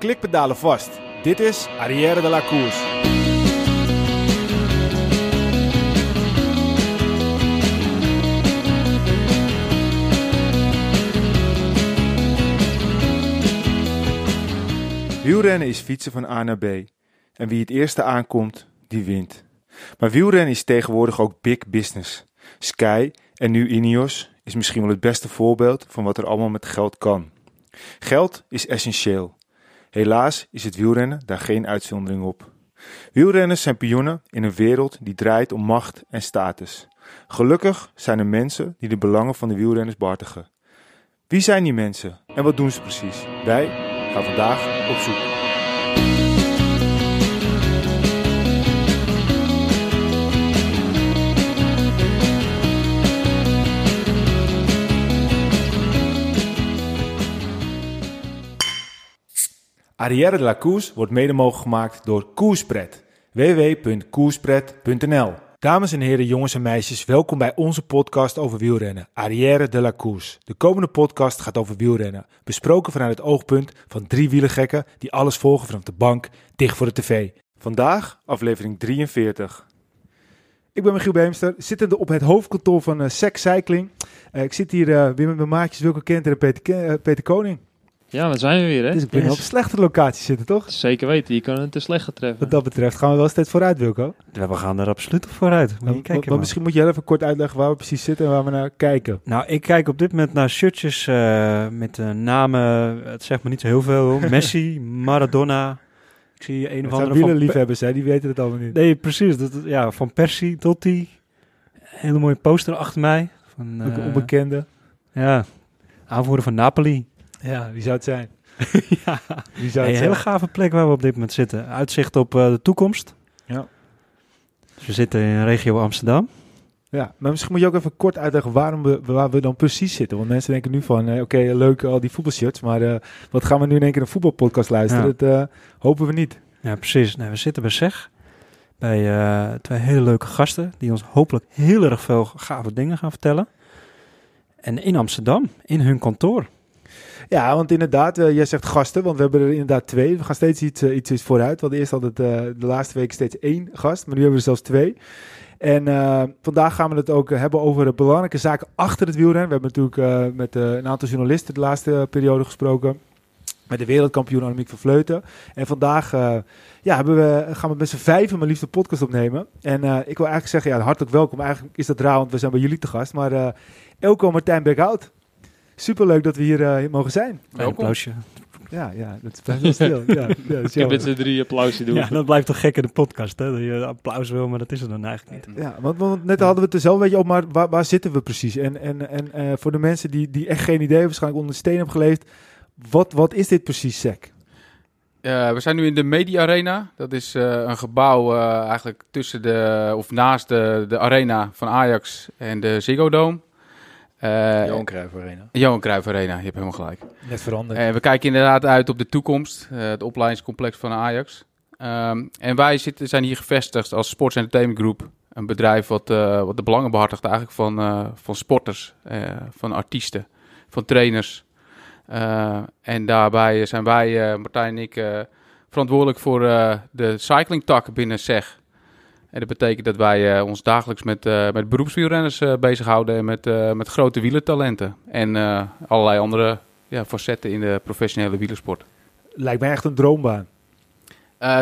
klikpedalen vast. Dit is Arrière de la Course. Wielrennen is fietsen van A naar B. En wie het eerste aankomt, die wint. Maar wielrennen is tegenwoordig ook big business. Sky en nu Ineos is misschien wel het beste voorbeeld van wat er allemaal met geld kan. Geld is essentieel. Helaas is het wielrennen daar geen uitzondering op. Wielrenners zijn pionnen in een wereld die draait om macht en status. Gelukkig zijn er mensen die de belangen van de wielrenners behartigen. Wie zijn die mensen en wat doen ze precies? Wij gaan vandaag op zoek. Arrière de la Course wordt mede mogelijk gemaakt door Koerspret. www.koerspret.nl Dames en heren, jongens en meisjes, welkom bij onze podcast over wielrennen, Arrière de la Course. De komende podcast gaat over wielrennen, besproken vanuit het oogpunt van drie wielergekken die alles volgen vanaf de bank, dicht voor de tv. Vandaag aflevering 43. Ik ben Michiel Beemster, zittende op het hoofdkantoor van uh, Sex Cycling. Uh, ik zit hier uh, weer met mijn maatjes Wilke Kenter en Peter, Peter Koning. Ja, daar zijn we weer, hè? Dus ik ben yes. op slechte locatie zitten, toch? Zeker weten, je kan het te slecht treffen. Wat dat betreft gaan we wel steeds vooruit, Wilco. Ja, we gaan er absoluut op vooruit. Maar, maar, kijken, maar misschien moet je even kort uitleggen waar we precies zitten en waar we naar kijken. Nou, ik kijk op dit moment naar shirtjes uh, met uh, namen, het zegt me niet zo heel veel. Messi, Maradona... Ik zie een of andere van... liefhebbers, hè? Die weten het allemaal niet. Nee, precies. Dat, ja, van Persie, Totti. Hele mooie poster achter mij. Van, uh, onbekende. Ja, aanvoerder van Napoli. Ja, wie zou het zijn? ja, wie zou het een hele gave plek waar we op dit moment zitten. Uitzicht op uh, de toekomst. Ja. Dus we zitten in regio Amsterdam. Ja, maar misschien moet je ook even kort uitleggen waarom we, waar we dan precies zitten. Want mensen denken nu van, uh, oké, okay, leuk al die voetbalshirts, maar uh, wat gaan we nu in één keer een voetbalpodcast luisteren? Ja. Dat hopen we niet. Ja, precies. Nee, we zitten bij SEG. Bij twee hele leuke gasten die ons hopelijk heel erg veel gave dingen gaan vertellen. En in Amsterdam, in hun kantoor. Ja, want inderdaad, uh, jij zegt gasten, want we hebben er inderdaad twee. We gaan steeds iets, uh, iets, iets vooruit. We hadden eerst altijd uh, de laatste week steeds één gast, maar nu hebben we er zelfs twee. En vandaag gaan we het ook hebben over belangrijke zaken achter het wielrennen. We hebben natuurlijk met een aantal journalisten de laatste periode gesproken. Met de wereldkampioen Annemiek van Vleuten. En vandaag ja, we, gaan we met z'n vijven mijn liefste podcast opnemen. En ik wil eigenlijk zeggen, ja, hartelijk welkom. Eigenlijk is dat raar, want we zijn bij jullie te gast. Maar Elko Martijn Berghout. Superleuk dat we hier uh, mogen zijn. Een applausje. Ja, ja, dat is best wel stil. ja, ja, Ik heb met z'n drie applausje doen. Ja, dat blijft toch gek in de podcast, hè? Dat je applaus wil, maar dat is er dan eigenlijk niet. Ja, want, want net hadden we het er zelf een beetje op, maar waar, waar zitten we precies? En, en, en uh, voor de mensen die, die echt geen idee waarschijnlijk onder de steen hebben geleefd, wat, wat is dit precies, SEC? Uh, we zijn nu in de Media Arena. Dat is uh, een gebouw uh, eigenlijk tussen de, of naast de, de arena van Ajax en de Ziggo Dome. Uh, Johan Cruijff Arena. Johan Cruijff Arena, je hebt helemaal gelijk. Net veranderd. En we kijken inderdaad uit op de toekomst, uh, het opleidingscomplex van Ajax. Um, en wij zitten, zijn hier gevestigd als Sports Entertainment Group. Een bedrijf wat, uh, wat de belangen behartigt eigenlijk van, van sporters, van artiesten, van trainers. en daarbij zijn wij, Martijn en ik, verantwoordelijk voor de cyclingtak binnen SEG. En dat betekent dat wij uh, ons dagelijks met, uh, met beroepswielrenners uh, bezighouden en met, met grote wielertalenten. En allerlei andere ja, facetten in de professionele wielersport. Lijkt mij echt een droombaan.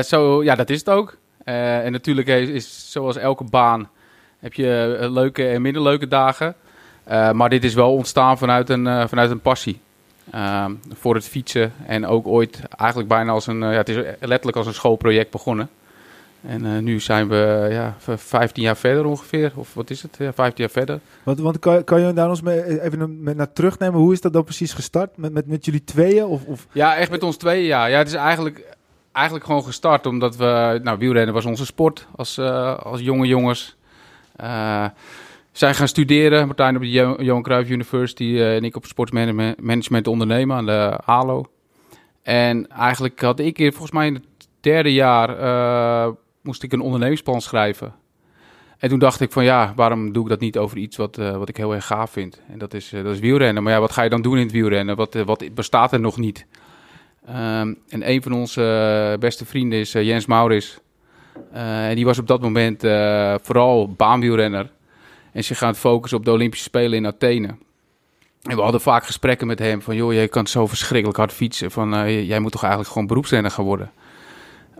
zo, ja, dat is het ook. en natuurlijk is, is, zoals elke baan heb je leuke en minder leuke dagen. maar dit is wel ontstaan vanuit een, vanuit een passie. voor het fietsen en ook ooit eigenlijk bijna als een, ja, het is letterlijk als een schoolproject begonnen. En uh, nu zijn we ja, 15 jaar verder ongeveer. Of wat is het? Ja, 15 jaar verder. Want, want kan, kan je daar ons mee even met naar terugnemen? Hoe is dat dan precies gestart? Met, met, met jullie tweeën? Of, of? Ja, echt met ons tweeën, ja. Ja, het is eigenlijk, eigenlijk gewoon gestart omdat we... Nou, wielrennen was onze sport als, uh, als jonge jongens. Uh, zijn gaan studeren. Martijn op de Johan Cruijff University en ik op sportsmanagement ondernemen aan de ALO. En eigenlijk had ik volgens mij in het derde jaar moest ik een ondernemingsplan schrijven. En toen dacht ik van ja, waarom doe ik dat niet over iets wat, uh, wat ik heel erg gaaf vind? En dat is, uh, dat is wielrennen. Maar ja, wat ga je dan doen in het wielrennen? Wat, uh, wat bestaat er nog niet? Ehm, en een van onze eh, beste vrienden is eh, Jens Maurits. Eh, en die was op dat moment eh, vooral baanwielrenner. En zich aan het focussen op de Olympische Spelen in Athene. En we hadden vaak gesprekken met hem van... joh, jij kan zo verschrikkelijk hard fietsen. Van, eh, jij moet toch eigenlijk gewoon beroepsrenner gaan worden.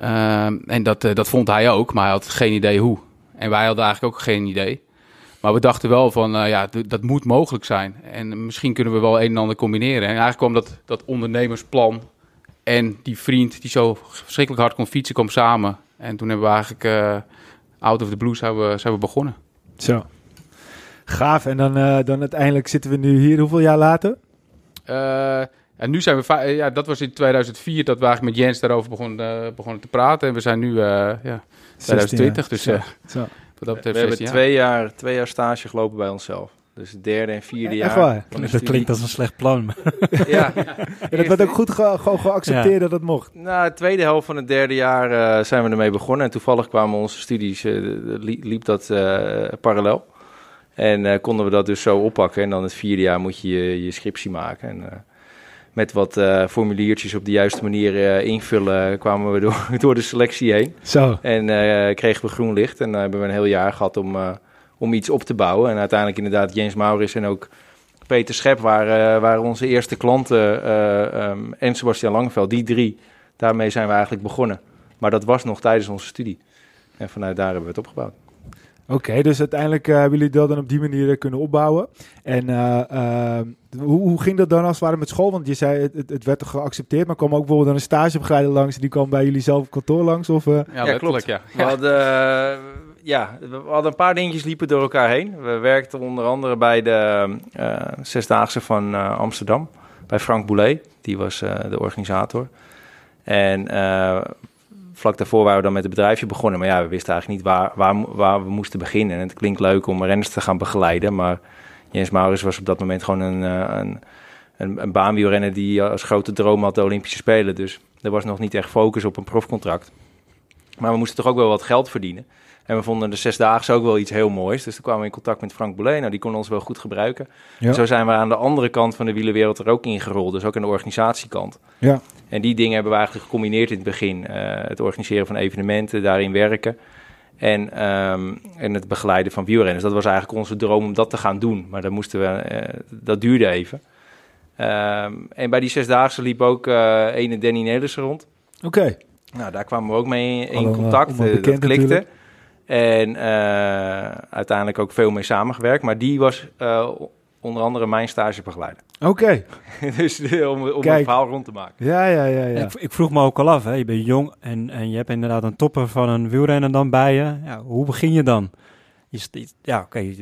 Ehm, en dat, eh, dat vond hij ook, maar hij had geen idee hoe. En wij hadden eigenlijk ook geen idee. Maar we dachten wel van, eh, ja, dat moet mogelijk zijn. En misschien kunnen we wel een en ander combineren. En eigenlijk kwam dat, dat ondernemersplan en die vriend die zo verschrikkelijk hard kon fietsen, kwam samen. En toen hebben we eigenlijk eh, out of the blue zijn we, zijn we begonnen. Zo. Gaaf. En dan, dan uiteindelijk zitten we nu hier. Hoeveel jaar later? En nu zijn we, ja, dat was in 2004 dat we eigenlijk met Jens daarover begonnen, eh, begonnen te praten. En we zijn nu, eh, ja, 2020, dus Zo. eh, Zo. wat dat We hebben 16 jaar. twee jaar, twee jaar stage gelopen bij onszelf. Dus het derde en vierde Echt jaar. waar? Dat studie. klinkt als een slecht plan. maar- Ja, En dat werd ook goed ge- gewoon geaccepteerd dat het mocht. Na de tweede helft van het derde jaar eh, zijn we ermee begonnen. En toevallig kwamen onze studies, eh, li- liep dat eh, parallel. En eh, konden we dat dus zo oppakken. En dan het vierde jaar moet je je, je scriptie maken. En eh, met wat eh, formuliertjes op de juiste manier eh, invullen kwamen we door, door de selectie heen. Zo. En eh, kregen we groen licht. En dan hebben we een heel jaar gehad om, eh, om iets op te bouwen. En uiteindelijk inderdaad James Maurits en ook Peter Schep waren, eh, waren onze eerste klanten. eh, ehm, en Sebastian Langeveld, die drie. Daarmee zijn we eigenlijk begonnen. Maar dat was nog tijdens onze studie. En vanuit daar hebben we het opgebouwd. Oké, dus uiteindelijk eh, hebben jullie dat dan op die manier eh, kunnen opbouwen. En eh, eh, hoe, hoe ging dat dan als het ware met school? Want je zei, het, het, het werd toch geaccepteerd, maar kwam ook bijvoorbeeld dan een stagebegeleider langs, die kwam bij jullie zelf op kantoor langs? Of, eh? Ja, letterlijk, ja. We hadden, ja, we hadden een paar dingetjes liepen door elkaar heen. We werkten onder andere bij de eh, Zesdaagse van eh, Amsterdam. Bij Frank Boulet, die was eh, de organisator. En eh, vlak daarvoor waren we dan met het bedrijfje begonnen. Maar ja, we wisten eigenlijk niet waar, waar, waar we moesten beginnen. En het klinkt leuk om renners te gaan begeleiden. Maar Jens Maurits was op dat moment gewoon een, eh, een, een, een baanwielrenner... die als grote droom had de Olympische Spelen. Dus er was nog niet echt focus op een profcontract. Maar we moesten toch ook wel wat geld verdienen. En we vonden de zesdaagse ook wel iets heel moois. Dus toen kwamen we in contact met Frank Boulet. Nou, die kon ons wel goed gebruiken. Ja. En zo zijn we aan de andere kant van de wielerwereld er ook ingerold. Dus ook aan de organisatiekant. Ja. En die dingen hebben we eigenlijk gecombineerd in het begin. Eh, het organiseren van evenementen, daarin werken. En, ehm, en het begeleiden van wielrenners. Dat was eigenlijk onze droom om dat te gaan doen. Maar dat, moesten we, eh, dat duurde even. Ehm, en bij die zesdaagse liep ook eh ene Danny Nelissen rond. Oké, Nou, daar kwamen we ook mee in, contact. bekend dat klikte. natuurlijk. En uiteindelijk ook veel mee samengewerkt. Maar die was onder andere mijn stagebegeleider. oké. dus eh, om, om een verhaal rond te maken. Ja, ja, ja, ja. Ik, ik vroeg me ook al af, hè. je bent jong en, en je hebt inderdaad een topper van een wielrenner dan bij je. Ja, hoe begin je dan? Je ja, oké,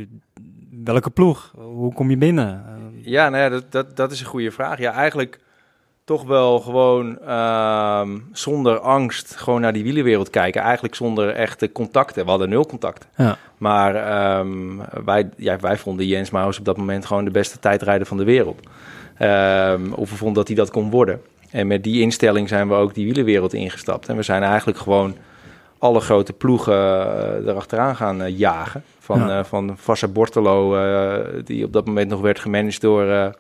welke ploeg? Hoe kom je binnen? Ja, nou ja, dat, dat, dat is een goede vraag. Ja, eigenlijk toch wel gewoon ehm, zonder angst gewoon naar die wielerwereld kijken. Eigenlijk zonder echte contacten. We hadden nul contacten. Ja. Maar ehm, wij, ja, wij vonden Jens Maus op dat moment gewoon de beste tijdrijder van de wereld. Ehm, of we vonden dat hij dat kon worden. En met die instelling zijn we ook die wielerwereld ingestapt. En we zijn eigenlijk gewoon alle grote ploegen eh, erachteraan gaan eh, jagen. Van, Ja. eh, van Vassa Bortolo, die op dat moment nog werd gemanaged door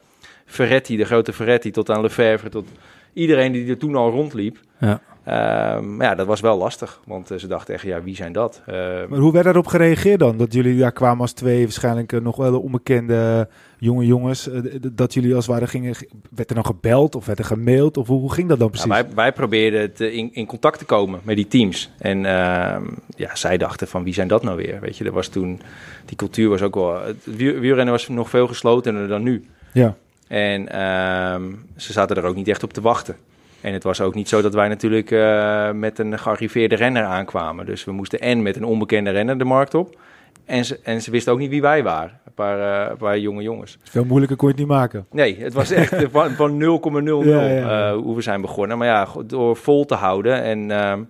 Ferretti, de grote Ferretti, tot aan Lefevre, tot iedereen die er toen al rondliep. Ja. Ehm, maar ja, dat was wel lastig, want eh, ze dachten echt, ja, wie zijn dat? Ehm, Maar hoe werd daarop gereageerd dan? Dat jullie daar kwamen als twee waarschijnlijk eh, nog wel onbekende jonge jongens. eh, dat jullie als het ware gingen... Werd er dan gebeld of werd er gemaild? Of hoe, hoe ging dat dan Ja, precies? wij, wij probeerden het, eh, in, in contact te komen met die teams. En ehm, ja, zij dachten van wie zijn dat nou weer? Weet je, er was toen, die cultuur was ook wel, het wiel- wielrennen was nog veel geslotener dan nu. Ja. En ehm, ze zaten er ook niet echt op te wachten. En het was ook niet zo dat wij natuurlijk eh, met een gearriveerde renner aankwamen. Dus we moesten en met een onbekende renner de markt op. En ze, en ze wisten ook niet wie wij waren. Een paar, eh, een paar jonge jongens. Veel moeilijker kon je het niet maken. Nee, het was echt van, van 0,00 Ja, ja, ja. eh, hoe we zijn begonnen. Maar ja, door vol te houden en ehm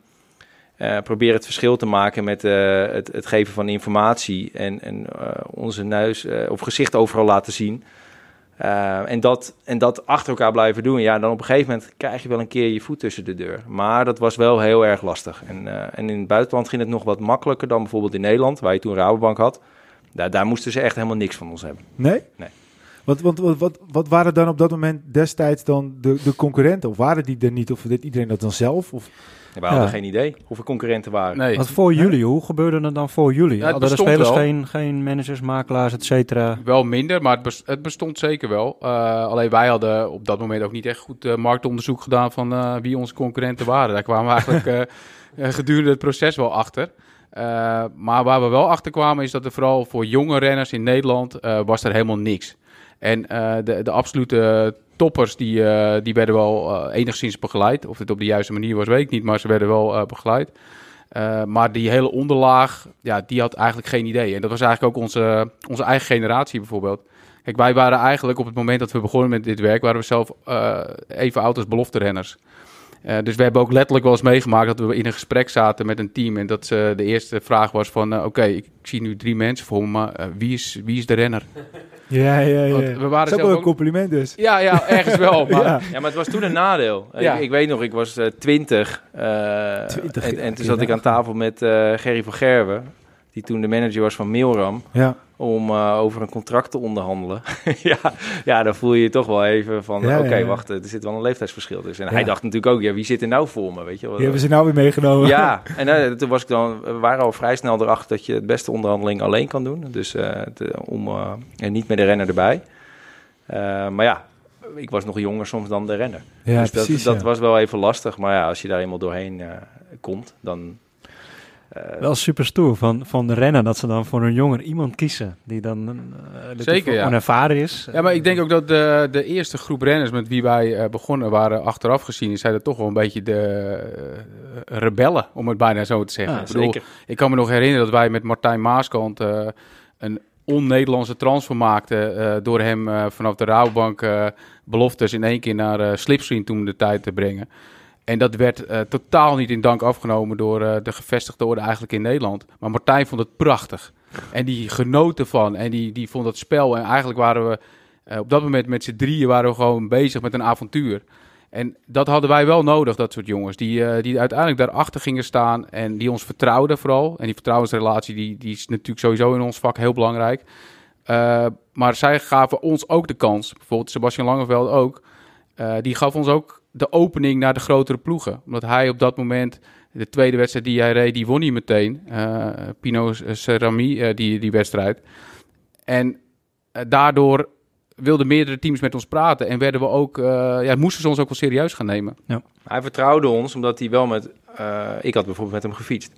eh, proberen het verschil te maken met het, het geven van informatie en, en onze neus of gezicht overal laten zien. Eh, en, dat, en dat achter elkaar blijven doen. Ja, dan op een gegeven moment krijg je wel een keer je voet tussen de deur. Maar dat was wel heel erg lastig. En, eh, en in het buitenland ging het nog wat makkelijker dan bijvoorbeeld in Nederland, waar je toen Rabobank had. Daar, daar moesten ze echt helemaal niks van ons hebben. Nee? Nee. Want, want wat, wat, wat waren dan op dat moment destijds dan de, de concurrenten? Of waren die er niet? Of deed iedereen dat dan zelf? Of... We hadden geen idee er concurrenten waren. Nee. Want voor jullie, hoe gebeurde het dan voor jullie? Ja, het Hadden de bestond spelers wel. geen, geen managers, makelaars, et cetera? Wel minder, maar het, bes- het bestond zeker wel. Eh, alleen wij hadden op dat moment ook niet echt goed eh, marktonderzoek gedaan van eh, wie onze concurrenten waren. Daar kwamen we eigenlijk gedurende het proces wel achter. Eh, maar waar we wel achter kwamen is dat er vooral voor jonge renners in Nederland eh, was er helemaal niks. En eh, de, de absolute toppers die, eh, die werden wel eh, enigszins begeleid. Of het op de juiste manier was, weet ik niet, maar ze werden wel eh, begeleid. Maar die hele onderlaag, ja, die had eigenlijk geen idee. En dat was eigenlijk ook onze, onze eigen generatie bijvoorbeeld. Kijk, wij waren eigenlijk op het moment dat we begonnen met dit werk, waren we zelf even oud als belofterenners. Eh, dus we hebben ook letterlijk wel eens meegemaakt dat we in een gesprek zaten met een team. En dat ze de eerste vraag was van, eh, oké, ik, ik zie nu drie mensen voor me, maar eh, wie, is, wie is de renner? Ja, ja, ja. Want Dat we waren is ook wel een ook- compliment dus. Ja, ja, ergens wel. Maar Ja. Ja, maar het was toen een nadeel. Ja. Ik, ik weet nog, ik was eh, twintig. eh, 20, en, en toen zat ik aan tafel met eh, Gerry van Gerwen, die toen de manager was van Milram, Ja. Om eh, over een contract te onderhandelen. ja, ja, dan voel je je toch wel even van, Ja, oké, ja. wacht, er zit wel een leeftijdsverschil tussen. En Ja. hij dacht natuurlijk ook, ja, wie zit er nou voor me, weet je wel. Die hebben ze nou weer meegenomen. Ja, en eh, toen was ik dan, we waren al vrij snel erachter dat je het beste onderhandeling alleen kan doen. Dus eh, om, en niet met de renner erbij. Maar ja, ik was nog jonger soms dan de renner. Ja, dus precies. dat, dat was wel even lastig. Maar ja, als je daar eenmaal doorheen komt, dan... eh, Wel super stoer van, van de renner dat ze dan voor een jonger iemand kiezen. Die dan die Zeker, ja. onervaren is. Ja, maar ik denk ook dat de, de eerste groep renners met wie wij eh, begonnen waren, achteraf gezien, zijn dat toch wel een beetje de rebellen, om het bijna zo te zeggen. ja, ik, bedoel, zeker. ik kan me nog herinneren dat wij met Martijn Maaskant een on-Nederlandse transfer maakten. door hem vanaf de Rabobank eh, beloftes in één keer naar Slipstream toen de tijd te brengen. En dat werd eh, totaal niet in dank afgenomen door eh, de gevestigde orde eigenlijk in Nederland. Maar Martijn vond het prachtig. En die genoot ervan. En die, die vond het spel. En eigenlijk waren we eh, op dat moment met z'n drieën waren we gewoon bezig met een avontuur. En dat hadden wij wel nodig, dat soort jongens. Die, die uiteindelijk daarachter gingen staan en die ons vertrouwden vooral. En die vertrouwensrelatie die, die is natuurlijk sowieso in ons vak heel belangrijk. Maar zij gaven ons ook de kans. Bijvoorbeeld Sebastian Langeveld ook. Die gaf ons ook de opening naar de grotere ploegen. Omdat hij op dat moment, de tweede wedstrijd die hij reed, die won hij meteen. Eh, Pino Cerami, eh, die, die wedstrijd. En eh, daardoor wilden meerdere teams met ons praten. En werden we ook, eh, ja, moesten ze ons ook wel serieus gaan nemen. Hij vertrouwde ons omdat hij wel met... eh, ik had bijvoorbeeld met hem gefietst.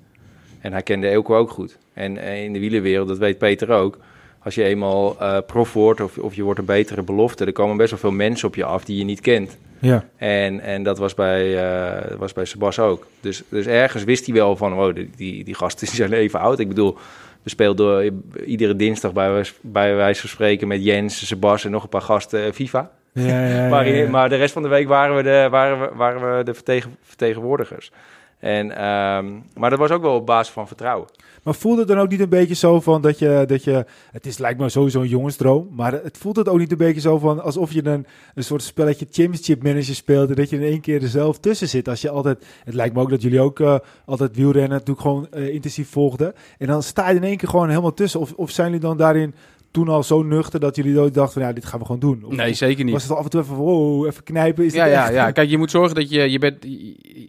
En hij kende Elko ook goed. En eh, in de wielenwereld, dat weet Peter ook... Als je eenmaal eh, prof wordt of, of je wordt een betere belofte... er komen best wel veel mensen op je af die je niet kent. Ja. En, en dat was bij, eh was bij Sebas ook. Dus, dus ergens wist hij wel van... Oh, die, die, die gasten zijn even oud. Ik bedoel, we speelden iedere dinsdag bij, wijs- bij wijze van spreken... met Jens, Sebas en nog een paar gasten eh, FIFA. Ja, ja, ja, Maar, maar de rest van de week waren we de, waren we, waren we de vertegen, vertegenwoordigers. En, ehm, maar dat was ook wel op basis van vertrouwen. Maar voelt het dan ook niet een beetje zo van dat je, dat je het is lijkt me sowieso een jongensdroom, maar het voelt het ook niet een beetje zo van alsof je een, een soort spelletje championship manager speelt en dat je in één keer er zelf tussen zit. Als je altijd, het lijkt me ook dat jullie ook eh, altijd wielrennen natuurlijk gewoon eh, intensief volgden en dan sta je in één keer gewoon helemaal tussen. Of, of zijn jullie dan daarin toen al zo nuchter dat jullie dachten van ja, dit gaan we gewoon doen? Of, Nee, zeker niet. was het af en toe even van, wow, even knijpen? Is ja, ja, echt? ja. Kijk, je moet zorgen dat je... Je bent,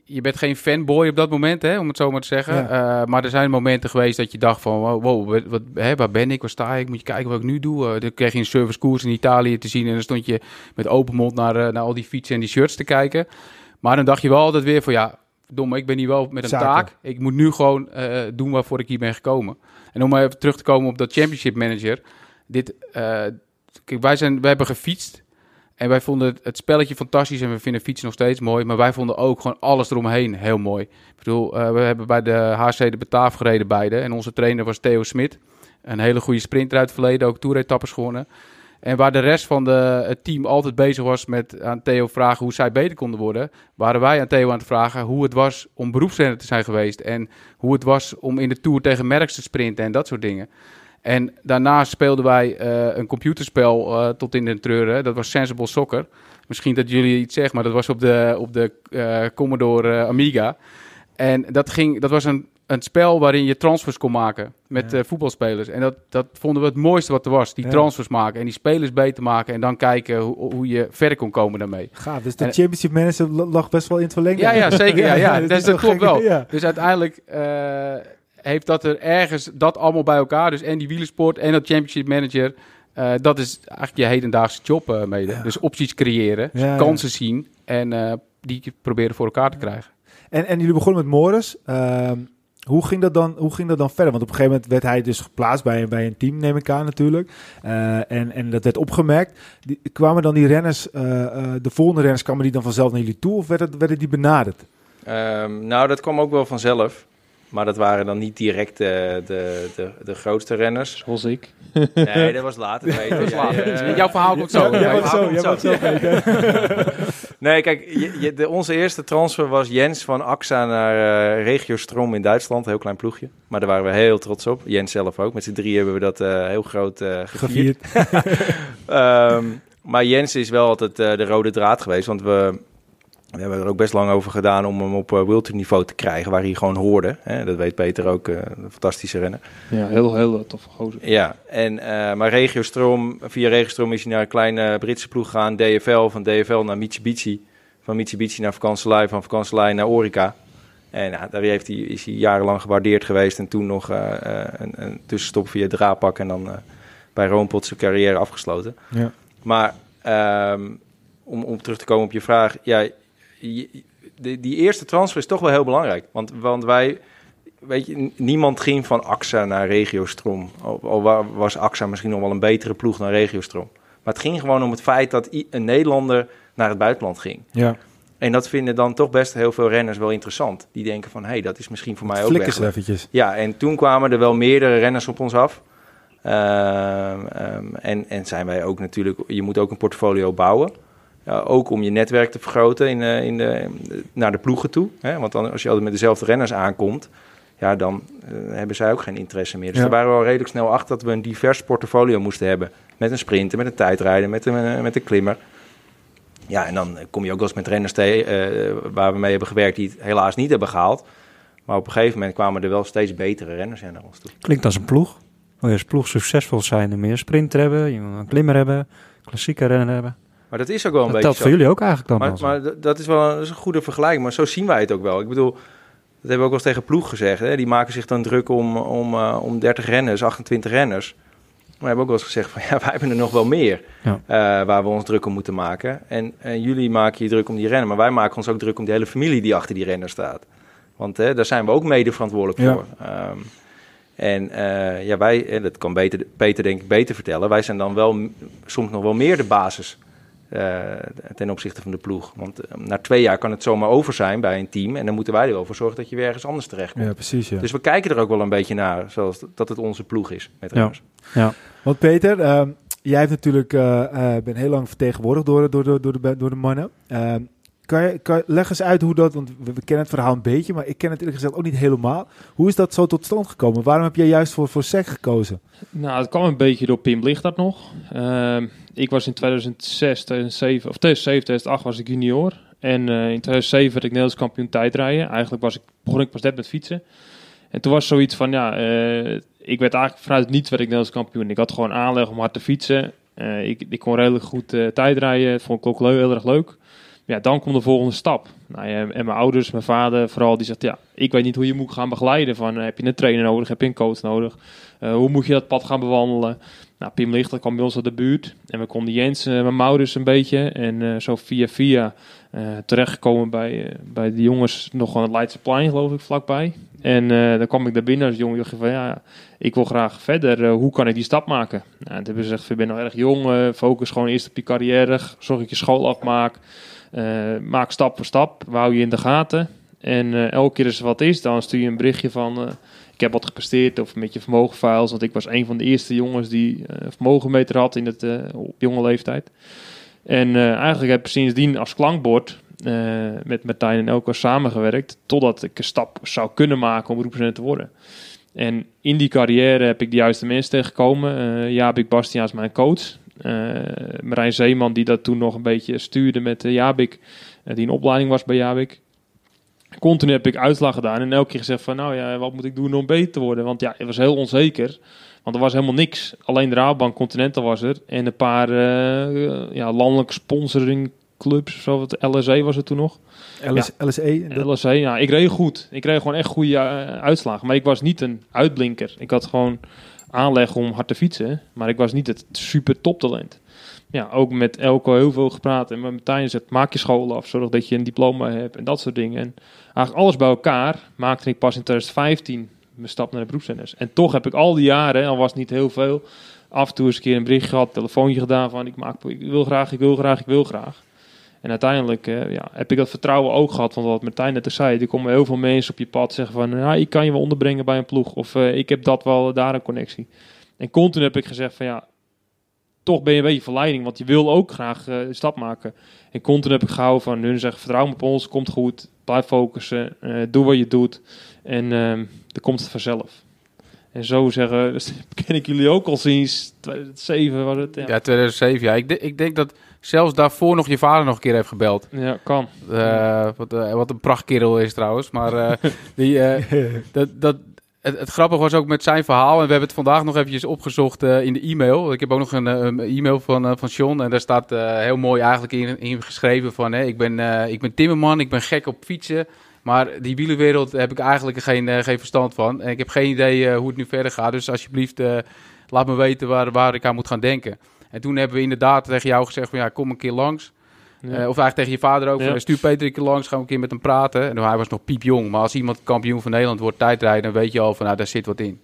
je- bent geen fanboy op dat moment, hè, om het zo maar te zeggen. Ja. Eh, maar er zijn momenten geweest dat je dacht van... Wow, wow, wat, hè, waar ben ik? Waar sta ik? Moet je kijken wat ik nu doe. Eh, dan kreeg je een servicekoers in Italië te zien... en dan stond je met open mond naar, eh, naar al die fietsen en die shirts te kijken. Maar dan dacht je wel altijd weer van... Ja, domme, ik ben hier wel met een Zaken. taak. Ik moet nu gewoon doen waarvoor ik hier ben gekomen. En om even terug te komen op dat championship manager. Dit, eh, kijk, wij, zijn, wij hebben gefietst. En wij vonden het, spelletje fantastisch en we vinden fietsen nog steeds mooi. Maar wij vonden ook gewoon alles eromheen heel mooi. Ik bedoel, eh, we hebben bij de HC de Bataaf gereden beide. En onze trainer was Theo Smit. Een hele goede sprinter uit het verleden, ook toeretappes gewonnen. En waar de rest van de, het team altijd bezig was met aan Theo vragen hoe zij beter konden worden, waren wij aan Theo aan het vragen hoe het was om beroepsrenner te zijn geweest. En hoe het was om in de Tour tegen Merckx te sprinten en dat soort dingen. En daarnaast speelden wij eh, een computerspel eh, tot in de treuren. Dat was Sensible Soccer. Misschien dat jullie iets zeggen, maar dat was op de, op de eh, Commodore Amiga. En dat, ging, dat was een een spel waarin je transfers kon maken met Ja. voetbalspelers. En dat, dat vonden we het mooiste wat er was. Die Ja. transfers maken en die spelers beter maken. En dan kijken hoe, hoe je verder kon komen daarmee. Gaaf. Dus de En- championship manager lag best wel in het verlengde. Ja, ja, zeker. Ja, ja. dat Dus is dat wel klopt gek. wel. Ja. Dus uiteindelijk heeft dat er ergens dat allemaal bij elkaar. Dus en die wielersport en dat championship manager. eh, dat is eigenlijk je hedendaagse job eh, mede. Ja. Dus opties creëren, Ja, ja. kansen zien en eh, die proberen voor elkaar te krijgen. En, en jullie begonnen met Morris. Ehm, hoe, ging dat dan, hoe ging dat dan verder? Want op een gegeven moment werd hij dus geplaatst bij, bij een team, neem ik aan natuurlijk. Eh, en, en dat werd opgemerkt. Die, kwamen dan die renners, eh, eh, de volgende renners, kwamen die dan vanzelf naar jullie toe? Of werden, werden die benaderd? Ehm, nou, dat kwam ook wel vanzelf. Maar dat waren dan niet direct de, de, de, de grootste renners. Zoals ik. Nee, dat was later. Peter. Dat is Jij, later. eh, Jouw verhaal komt zo. Jij zo, jij zo? Nee, kijk, je, je- de, onze eerste transfer was Jens van AXA naar eh Regio Strom in Duitsland. Heel klein ploegje. Maar daar waren we heel trots op. Jens zelf ook. Met z'n drie hebben we dat eh, heel groot eh, gevierd. Gevierd. Ehm, maar Jens is wel altijd eh, de rode draad geweest. Want we, we hebben er ook best lang over gedaan om hem op uh, Wilter niveau te krijgen. Waar hij gewoon hoorde. Hè? Dat weet Peter ook. eh, een fantastische renner. Ja, heel, heel toffe gozer. Ja, en, eh, maar Regiostroom, via Regiostroom is hij naar een kleine Britse ploeg gegaan. DFL, van DFL naar Mitsubishi. Van Mitsubishi naar Vakantselij, van Vakantselij naar Orica. En ja, daar heeft hij, is hij jarenlang gewaardeerd geweest. En toen nog eh, eh, een, een tussenstop via Draapak. En dan eh, bij Roompot zijn carrière afgesloten. Ja. Maar ehm, om, om terug te komen op je vraag. Ja, je- die, die eerste transfer is toch wel heel belangrijk. Want, want wij, weet je, niemand ging van AXA naar Regiostrom. Al, al wa- was AXA misschien nog wel een betere ploeg dan Regiostrom. Maar het ging gewoon om het feit dat een Nederlander naar het buitenland ging. Ja, En dat vinden dan toch best heel veel renners wel interessant. Die denken van, hé, hey, dat is misschien voor mij ook weg. eventjes. Ja, en toen kwamen er wel meerdere renners op ons af. Ehm, ehm, en, en zijn wij ook natuurlijk, je moet ook een portfolio bouwen. Ook om je netwerk te vergroten in, eh, in de, naar de ploegen toe. Hè? Want dan, als je altijd met dezelfde renners aankomt, ja, dan eh, hebben zij ook geen interesse meer. Dus Ja. daar waren we al redelijk snel achter dat we een divers portfolio moesten hebben. Met een sprinter, met een tijdrijder, met een, eh, met een klimmer. Ja, en dan kom je ook wel eens met renners tegen waar we mee hebben gewerkt die het helaas niet hebben gehaald. Maar op een gegeven moment kwamen er wel steeds betere renners naar ons toe. Klinkt als een ploeg. Wil je als ploeg succesvol zijn, dan meer sprinter hebben, je moet een klimmer hebben, klassieke renner hebben. Maar dat is ook wel een Dat beetje zo. voor jullie ook eigenlijk dan Maar, zo. maar dat is wel een, dat is een goede vergelijking, maar zo zien wij het ook wel. Ik bedoel, dat hebben we ook wel eens tegen ploeg gezegd. Hè? Die maken zich dan druk om, om, eh, om 30 renners, 28 renners. Maar we hebben ook wel eens gezegd van ja, wij hebben er nog wel meer Ja. eh, waar we ons druk om moeten maken. En, en jullie maken je druk om die renner, maar wij maken ons ook druk om de hele familie die achter die renner staat. Want hè, daar zijn we ook mede verantwoordelijk Ja. voor. Ehm, en eh, ja, wij, dat kan beter, Peter denk ik beter vertellen, wij zijn dan wel soms nog wel meer de basis ten opzichte van de ploeg. Want eh, na twee jaar kan het zomaar over zijn bij een team en dan moeten wij er wel voor zorgen dat je weer ergens anders terecht komt. Ja, precies. Ja. Dus we kijken er ook wel een beetje naar, zoals dat het onze ploeg is met Ja. Ja. Want Peter, ehm, jij hebt natuurlijk, eh eh, bent heel lang vertegenwoordigd door, door, door, door, de, door de mannen. Ehm, kan je, kan leg eens uit hoe dat, want we, we kennen het verhaal een beetje, maar ik ken het eerlijk gezegd ook niet helemaal. Hoe is dat zo tot stand gekomen? Waarom heb jij juist voor, voor SEC gekozen? Nou, het kwam een beetje door Pim Lichtart nog. Ehm, ik was in 2006, 2007, of 2007, 2008 was ik junior. En eh, in 2007 werd ik Nederlands kampioen tijdrijden. Eigenlijk was ik, begon ik pas net met fietsen. En toen was zoiets van, ja, eh, ik werd eigenlijk vanuit het niets werd ik Nederlands kampioen. Ik had gewoon aanleg om hard te fietsen. Eh, ik, ik kon redelijk goed tijdrijden. Vond ik ook heel erg leuk. Ja, dan komt de volgende stap. Nou, en mijn ouders, mijn vader vooral, die zegt, ja, ik weet niet hoe je moet gaan begeleiden. Van, heb je een trainer nodig, heb je een coach nodig? Hoe moet je dat pad gaan bewandelen? Nou, Pim Lichter kwam bij ons uit de buurt. En we konden Jens, eh, mijn ouders een beetje. En eh, zo via via eh, terechtgekomen bij, bij de jongens nog aan het Plein, geloof ik, vlakbij. En dan kwam ik daar binnen als jong jochie van, ja, ik wil graag verder. Hoe kan ik die stap maken? Nou, toen hebben ze gezegd, je bent nog erg jong. focus gewoon eerst op je carrière. Zorg dat je school afmaakt. Eh, maak stap voor stap. Houden je in de gaten. En elke keer als er wat is, dan stuur je een berichtje van... ik heb wat gepresteerd of met je vermogenfiles. Want ik was een van de eerste jongens die eh vermogenmeter had in het, eh, op jonge leeftijd. En eh, eigenlijk heb ik sindsdien als klankbord met Martijn en Elko samengewerkt. Totdat ik een stap zou kunnen maken om beroepsrenner te worden. En in die carrière heb ik de juiste mensen tegengekomen. Jabik Bastiaan is mijn coach. Marijn Zeeman die dat toen nog een beetje stuurde met Jabik. die een opleiding was bij Jabik. Continu heb ik uitslag gedaan en elke keer gezegd van, nou ja, wat moet ik doen om beter te worden? Want ja, het was heel onzeker. Want er was helemaal niks. Alleen de Rabobank Continental was er. En een paar eh, ja, landelijke sponsoringclubs zo. Wat LSE was het toen nog. LS, LSE. dat- LSE, ja, ik reed goed. Ik kreeg gewoon echt goede eh, uitslagen. Maar ik was niet een uitblinker. Ik had gewoon aanleg om hard te fietsen. Maar ik was niet het super toptalent. Ja, ook met Elko heel veel gepraat. En met Martijn zegt, maak je school af. Zorg dat je een diploma hebt en dat soort dingen. En eigenlijk alles bij elkaar maakte ik pas in 2015 mijn stap naar de beroepszenders. En toch heb ik al die jaren, al was het niet heel veel... af en toe eens een keer een bericht gehad, telefoontje gedaan van... ik, maak, ik wil graag, ik wil graag, ik wil graag. En uiteindelijk eh, ja, heb ik dat vertrouwen ook gehad. Want wat Martijn net zei, er komen heel veel mensen op je pad zeggen van... Ja, ik kan je wel onderbrengen bij een ploeg. Of eh, ik heb dat wel, daar een connectie. En continu heb ik gezegd van ja, toch ben je een beetje verleiding. Want je wil ook graag eh, een stap maken. En continu heb ik gehouden van hun zeggen vertrouw me op ons, komt goed. Blijf focussen, eh, doe wat je doet. En ehm dan komt het vanzelf. En zo zeggen, dus ken ik jullie ook al sinds 2007 was het. Ja, Ja, 2007. Ja, ik, de- ik denk dat zelfs daarvoor nog je vader nog een keer heeft gebeld. ja kan. Eh, wat, wat een prachtkerel is trouwens. Maar eh, die, eh, dat, dat, het, grappige was ook met zijn verhaal. En we hebben het vandaag nog eventjes opgezocht eh, in de e-mail. Ik heb ook nog een, eh, e-mail van, eh, van John. En daar staat heel mooi eigenlijk in, geschreven van... Hè, ik, ben, ik ben timmerman, ik ben gek op fietsen. Maar die wielenwereld heb ik eigenlijk geen, geen verstand van. En ik heb geen idee hoe het nu verder gaat. Dus alsjeblieft, laat me weten waar, waar ik aan moet gaan denken. En toen hebben we inderdaad tegen jou gezegd van... Ja, kom een keer langs. Ja. Eh, of eigenlijk tegen je vader ook. Ja. van, Stuur Peter een keer langs, gaan we een keer met hem praten. En hij was nog piepjong. Maar als iemand kampioen van Nederland wordt tijdrijden... dan weet je al van, nou, daar zit wat in.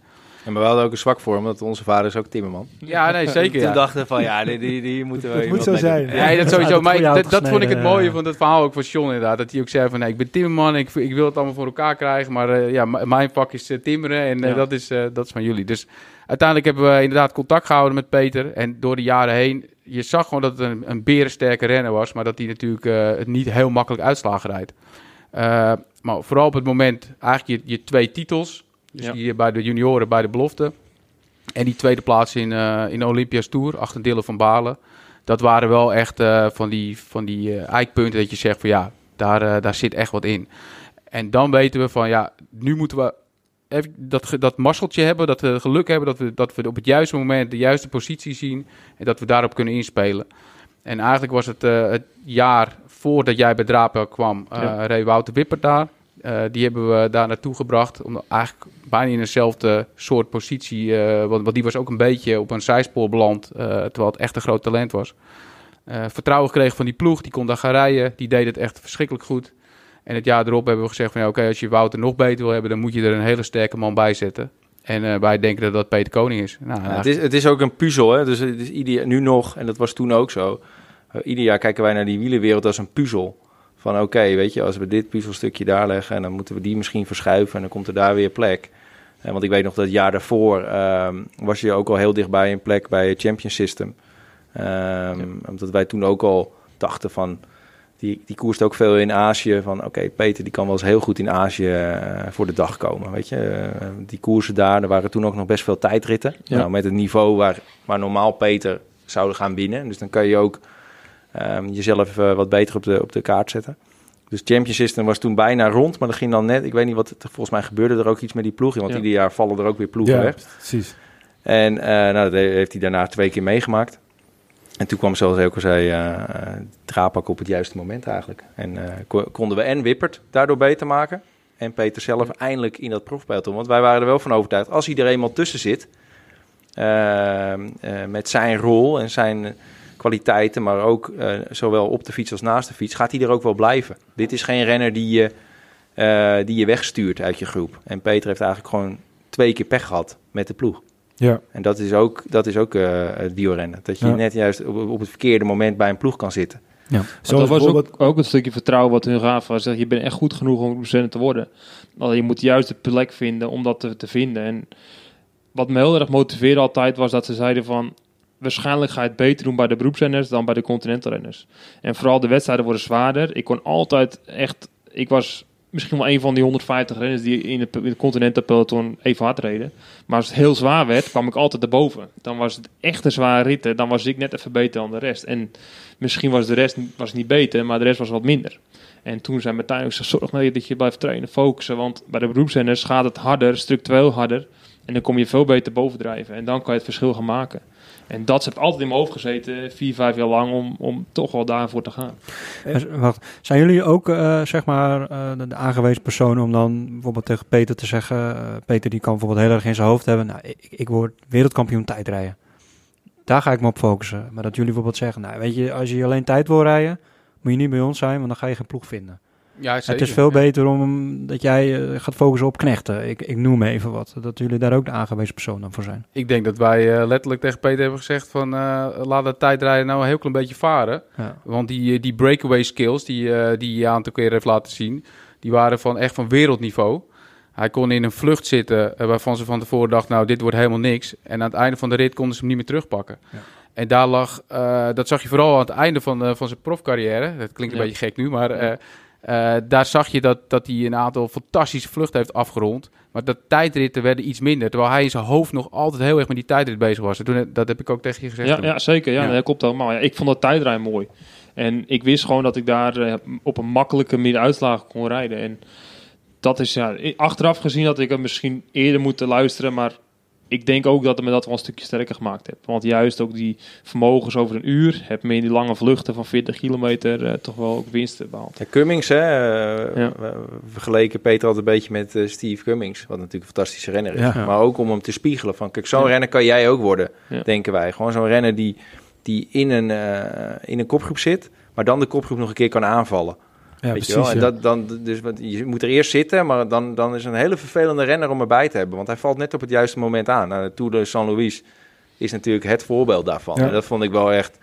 En maar we hadden ook een zwak voor hem, want onze vader is ook timmerman. Ja, nee, zeker. Toen Ja. dachten we van, ja, die, die, die moeten we... Het moet zo mee zijn. doen. Ja, dat sowieso. Maar dat, dat vond ik het mooie ja. van het verhaal ook van John inderdaad. Dat hij ook zei van, nee, ik ben timmerman, ik, ik wil het allemaal voor elkaar krijgen. Maar eh, ja, mijn vak is eh, timmeren en eh, Ja. dat, is, eh, dat is van jullie. Dus uiteindelijk hebben we inderdaad contact gehouden met Peter. En door de jaren heen, je zag gewoon dat het een, een berensterke renner was. Maar dat hij natuurlijk eh, het niet heel makkelijk uitslagen rijdt. Eh, maar vooral op het moment, eigenlijk je, je twee titels. Dus Ja. die bij de junioren, bij de belofte. En die tweede plaats in, eh, in Olympia's Tour, achter Dylan van Balen. Dat waren wel echt van die, van die eikpunten dat je zegt van ja, daar, daar zit echt wat in. En dan weten we van ja, nu moeten we dat, dat marseltje hebben, dat we geluk hebben, dat we, dat we op het juiste moment de juiste positie zien en dat we daarop kunnen inspelen. En eigenlijk was het eh, het jaar voordat jij bij Drapel kwam, eh Ja. reed Wouter Wipper daar. Eh, die hebben we daar naartoe gebracht, om eigenlijk bijna in dezelfde soort positie, eh, want, want die was ook een beetje op een zijspoor beland, terwijl het echt een groot talent was. Vertrouwen gekregen van die ploeg, die kon daar gaan rijden, die deed het echt verschrikkelijk goed. En het jaar erop hebben we gezegd van ja, oké, als je Wouter nog beter wil hebben, dan moet je er een hele sterke man bij zetten. En eh, wij denken dat dat Peter Koning is. Nou, Ja, het, is, het is ook een puzzel, hè? Dus het is ieder, nu nog, en dat was toen ook zo. eh, ieder jaar kijken wij naar die wielenwereld als een puzzel. Van oké, weet je, als we dit puzzelstukje daar leggen... en dan moeten we die misschien verschuiven en dan komt er daar weer plek. Eh, want ik weet nog dat het jaar daarvoor ehm, was je ook al heel dichtbij een plek bij het Champion System. Ehm, Omdat wij toen ook al dachten van... Die, die koerst ook veel in Azië. Van oké, Peter die kan wel eens heel goed in Azië eh, voor de dag komen. Weet je, Eh, die koersen daar, er waren toen ook nog best veel tijdritten. Ja. Nou, met het niveau waar, waar normaal Peter zouden gaan winnen. Dus dan kan je ook ehm, jezelf eh, wat beter op de, op de kaart zetten. Dus Champion System was toen bijna rond, maar dat ging dan net. Ik weet niet wat, volgens mij gebeurde er ook iets met die ploeg. Want Ja. ieder jaar vallen er ook weer ploegen Ja, weg. precies. En nou, dat heeft hij daarna twee keer meegemaakt. En toen kwam, zoals ik al zei, eh eh, Drapak op het juiste moment eigenlijk. En eh, ko- konden we en Wippert daardoor beter maken. En Peter zelf eindelijk in dat profpeloton. Want wij waren er wel van overtuigd, als hij er eenmaal tussen zit... eh, eh, met zijn rol en zijn eh, kwaliteiten... maar ook eh, zowel op de fiets als naast de fiets... gaat hij er ook wel blijven. Dit is geen renner die je, eh, die je wegstuurt uit je groep. En Peter heeft eigenlijk gewoon twee keer pech gehad met de ploeg. Ja. En dat is ook, dat is ook eh, het wielrennen. Dat je Ja. net juist op, op het verkeerde moment bij een ploeg kan zitten. ja. Dat was bijvoorbeeld- ook, ook een stukje vertrouwen wat hun gaven. Was dat je bent echt goed genoeg om procent te worden. Alleen je moet juist de plek vinden om dat te, te vinden. En wat me heel erg motiveerde altijd was dat ze zeiden van... Waarschijnlijk ga je het beter doen bij de beroepsrenners dan bij de continentalrenners. En vooral de wedstrijden worden zwaarder. Ik kon altijd echt... Ik was misschien wel een van die 150 renners die in het, in het even hard reden. Maar als het heel zwaar werd, kwam ik altijd erboven. Dan was het echt een zware ritten. Dan was ik net even beter dan de rest. En misschien was de rest was niet beter, maar de rest was wat minder. En toen zei Martijn ook, zorg dat je blijft trainen, focussen. Want bij de beroepszenders gaat het harder, structureel harder. En dan kom je veel beter bovendrijven. En dan kan je het verschil gaan maken. En dat heeft altijd in mijn hoofd gezeten, vier, vijf jaar lang, om, om toch wel daarvoor te gaan. Maar Wacht, zijn jullie ook eh, zeg maar eh, de, aangewezen personen om dan bijvoorbeeld tegen Peter te zeggen, eh, Peter die kan bijvoorbeeld heel erg in zijn hoofd hebben, nou, ik, ik word wereldkampioen tijdrijden. Daar ga ik me op focussen. Maar dat jullie bijvoorbeeld zeggen, nou weet je, als je alleen tijd wil rijden, moet je niet bij ons zijn, want dan ga je geen ploeg vinden. Ja, Het is veel beter om dat jij eh, gaat focussen op knechten. Ik, ik noem even wat. Dat jullie daar ook de aangewezen persoon dan voor zijn. Ik denk dat wij eh, letterlijk tegen Peter hebben gezegd van eh, laat dat tijdrijden nou een heel klein beetje varen. Ja. Want die, die breakaway skills die, die hij een aantal keer heeft laten zien, die waren van echt van wereldniveau. Hij kon in een vlucht zitten waarvan ze van tevoren dachten, nou dit wordt helemaal niks. En aan het einde van de rit konden ze hem niet meer terugpakken. Ja. En daar lag, dat zag je vooral aan het einde van, van zijn profcarrière. Dat klinkt een Ja. beetje gek nu, maar eh, eh, daar zag je dat, dat hij een aantal fantastische vluchten heeft afgerond. Maar dat tijdritten werden iets minder. Terwijl hij in zijn hoofd nog altijd heel erg met die tijdrit bezig was. En toen, dat heb ik ook tegen je gezegd. Ja, ja zeker. Ja, dat klopt helemaal. Ja, ik vond dat tijdrijden mooi. En ik wist gewoon dat ik daar eh, op een makkelijke manier uitslagen kon rijden. En dat is ja, achteraf gezien dat ik het misschien eerder moeten luisteren. Maar ik denk ook dat het me dat wel een stukje sterker gemaakt heeft. Want juist ook die vermogens over een uur heb me in die lange vluchten van 40 kilometer eh, toch wel ook winsten behaald. Ja, Cummings, hè, eh, Ja. vergeleken Peter altijd een beetje met eh, Steve Cummings, wat natuurlijk een fantastische renner is. Ja. Maar ook om hem te spiegelen van, kijk, zo'n Ja. renner kan jij ook worden, Ja. denken wij. Gewoon zo'n renner die, die in, een, eh, in een kopgroep zit, maar dan de kopgroep nog een keer kan aanvallen. Ja, weet je precies. wel? En ja. dat, dan, dus, wat- je moet er eerst zitten, maar dan, dan is het een hele vervelende renner om erbij te hebben. Want hij valt net op het juiste moment aan. Nou, de Tour de San Luis is natuurlijk het voorbeeld daarvan. Ja. En dat vond ik wel echt...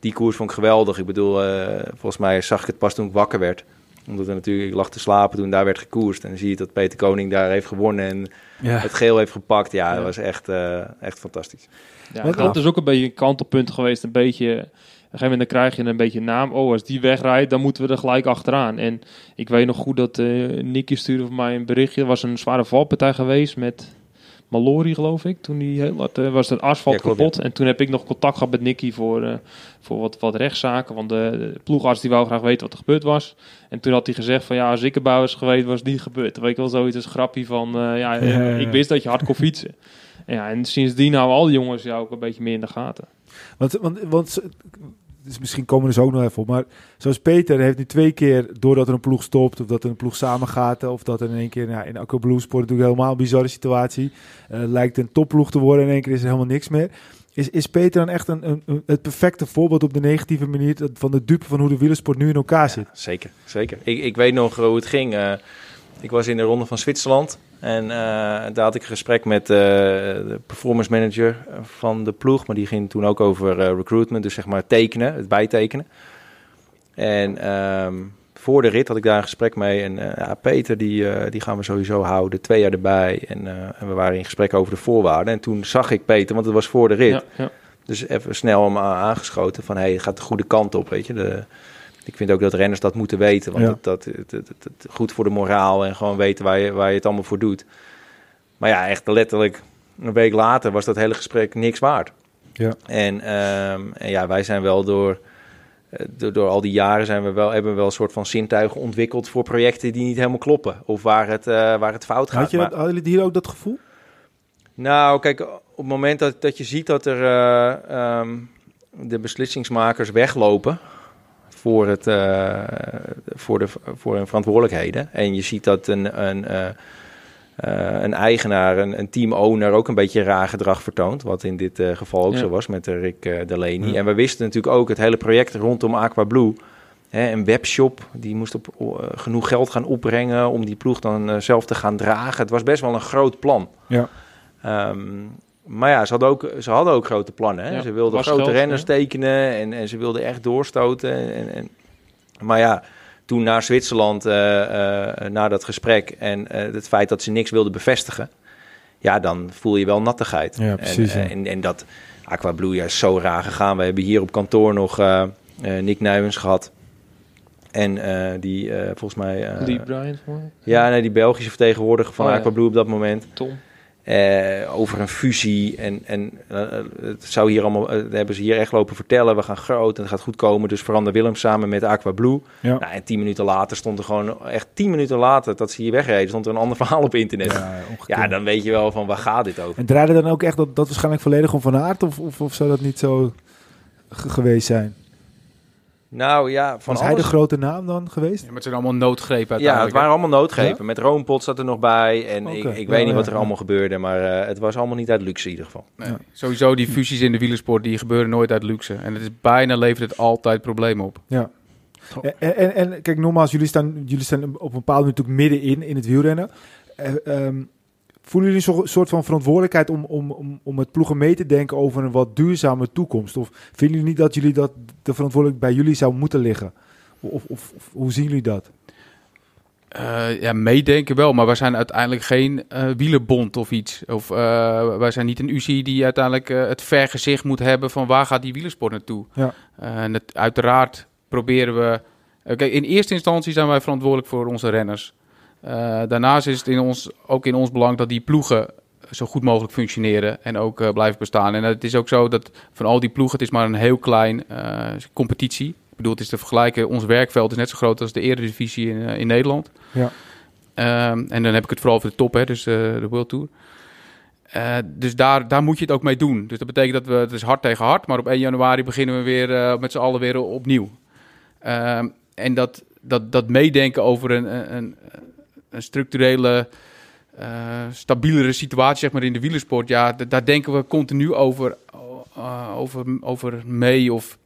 Die koers vond ik geweldig. Ik bedoel, eh, volgens mij zag ik het pas toen ik wakker werd. Omdat er natuurlijk, ik lag te slapen toen daar werd gekoerst. En dan zie je dat Peter Koning daar heeft gewonnen en Ja. het geel heeft gepakt. Ja, dat was echt, eh, echt fantastisch. Ja, dat is ook een beetje een kantelpunt geweest. Een beetje, een gegeven moment dan krijg je een beetje een naam. Oh, als die wegrijdt, dan moeten we er gelijk achteraan. En ik weet nog goed dat eh Nicky stuurde voor mij een berichtje. Er was een zware valpartij geweest met Mallory, geloof ik. Toen die heel hard, eh, was het asfalt Ja, klopt, kapot. En toen heb ik nog contact gehad met Nicky voor, eh, voor wat, wat rechtszaken. Want de, de ploegarts die wou graag weten wat er gebeurd was. En toen had hij gezegd van ja, als ik erbij was geweest, was het niet gebeurd. Weet ik wel, zoiets als grappie van eh, ja, Ja, ja, ja. ik wist dat je hard kon fietsen. En Ja, en sindsdien houden al die jongens jou ook een beetje meer in de gaten. Want, want, want dus misschien komen we er zo ook nog even op. Maar zoals Peter heeft nu twee keer, doordat er een ploeg stopt, of dat er een ploeg samengaat, of dat er in één keer, nou, in Blue Sport natuurlijk helemaal een bizarre situatie, eh, lijkt een topploeg te worden en in één keer is er helemaal niks meer. Is, is Peter dan echt een, een, een- het perfecte voorbeeld op de negatieve manier van de dupe van hoe de wielersport nu in elkaar zit? Ja, zeker, zeker. Ik, ik weet nog hoe het ging. Eh, ik was in de ronde van Zwitserland en eh, daar had ik een gesprek met eh, de performance manager van de ploeg, maar die ging toen ook over eh, recruitment, dus zeg maar tekenen, het bijtekenen. En ehm, voor de rit had ik daar een gesprek mee en ja, Peter die, die gaan we sowieso houden, twee jaar erbij. En, en we waren in gesprek over de voorwaarden en toen zag ik Peter, want het was voor de rit. Ja, ja. Dus even snel hem aangeschoten van hey, het gaat de goede kant op, weet je. De, ik vind ook dat renners dat moeten weten, want Ja. dat, dat, goed voor de moraal en gewoon weten waar je, waar je het allemaal voor doet. Maar ja, echt letterlijk een week later was dat hele gesprek niks waard. Ja. En, ehm, en ja, wij zijn wel door, eh, door, door al die jaren zijn we wel, hebben we wel een soort van zintuigen ontwikkeld voor projecten die niet helemaal kloppen. Of waar het, eh, waar het fout gaat. Had je Maar- hadden jullie hier ook dat gevoel? nou, kijk, op het moment dat, dat je ziet dat er eh, ehm, de beslissingsmakers weglopen voor, het, eh, voor, de, voor hun verantwoordelijkheden. En je ziet dat een, een, eh, eh, een eigenaar, een, een team-owner ook een beetje raar gedrag vertoont. Wat in dit geval ook Ja. zo was met de Rick Delaney. Ja. En we wisten natuurlijk ook het hele project rondom Aqua Blue. Hè, een webshop, die moest op, genoeg geld gaan opbrengen om die ploeg dan zelf te gaan dragen. Het was best wel een groot plan. Ja. Ehm, maar ja, ze hadden ook, ze hadden ook grote plannen. Hè? Ja, ze wilden grote geld, renners ja. tekenen en, en ze wilden echt doorstoten. En, en, maar ja, toen naar Zwitserland, eh, eh, na dat gesprek en eh, het feit dat ze niks wilden bevestigen, ja, dan voel je wel nattigheid. Ja, precies, En, ja. en, en dat Aqua Blue ja, is zo raar gegaan. We hebben hier op kantoor nog eh, eh, Nick Nuyens gehad. En eh, die eh, volgens mij... eh, Lee Bryant voor mij. ja, nee, die Belgische vertegenwoordiger van Oh, ja. Aqua Blue op dat moment. Tom. Eh, over een fusie. En, en eh, het zou hier allemaal, eh, hebben ze hier echt lopen vertellen. We gaan groot en het gaat goed komen. Dus verander Willem samen met Aqua Blue. Ja. Nou, en tien minuten later stond er gewoon, echt tien minuten later dat ze hier wegreden, stond er een ander verhaal op internet. Ja, dan weet je wel van waar gaat dit over. En draaide dan ook echt dat, dat waarschijnlijk volledig om Van Aert? Of, of, of zou dat niet zo ge- geweest zijn? Nou ja, van Was hij de grote naam dan geweest? Ja, maar het zijn allemaal noodgrepen Ja, uiteindelijk. het waren allemaal noodgrepen. Met Roompot zat er nog bij. En ik, ik Ja, weet niet ja, wat er allemaal gebeurde. Maar eh, het was allemaal niet uit luxe in ieder geval. Nee. Ja. Sowieso die fusies in de wielersport, die gebeuren nooit uit luxe. En het is bijna levert het altijd problemen op. Ja. En, en, en kijk, nogmaals, jullie staan, jullie staan op een bepaalde natuurlijk midden in, in het wielrennen. Eh, ehm, voelen jullie zo'n soort van verantwoordelijkheid om, om, om, om het ploegen mee te denken over een wat duurzame toekomst? Of vinden jullie niet dat jullie dat de verantwoordelijkheid bij jullie zou moeten liggen? Of, of, of hoe zien jullie dat? Eh, ja, meedenken wel, maar wij zijn uiteindelijk geen eh wielerbond of iets. Of eh, wij zijn niet een UCI die uiteindelijk het vergezicht moet hebben van waar gaat die wielersport naartoe. Ja. En het, uiteraard proberen we... kijk, in eerste instantie zijn wij verantwoordelijk voor onze renners. Eh, daarnaast is het in ons, ook in ons belang dat die ploegen zo goed mogelijk functioneren en ook eh, blijven bestaan. En het is ook zo dat van al die ploegen, het is maar een heel klein eh, competitie. Ik bedoel, het is te vergelijken, ons werkveld is net zo groot als de Eredivisie in, in Nederland. Ja. Ehm, en dan heb ik het vooral voor de top, hè, dus de World Tour. Dus daar, daar moet je het ook mee doen. Dus dat betekent dat we, het is hard tegen hard, maar op 1 januari beginnen we weer met z'n allen weer opnieuw. Ehm, en dat, dat, dat meedenken over een, een, een, structurele, eh, stabielere situatie zeg maar, in de wielersport, ja, daar denken we continu over, eh, over, over mee. Of,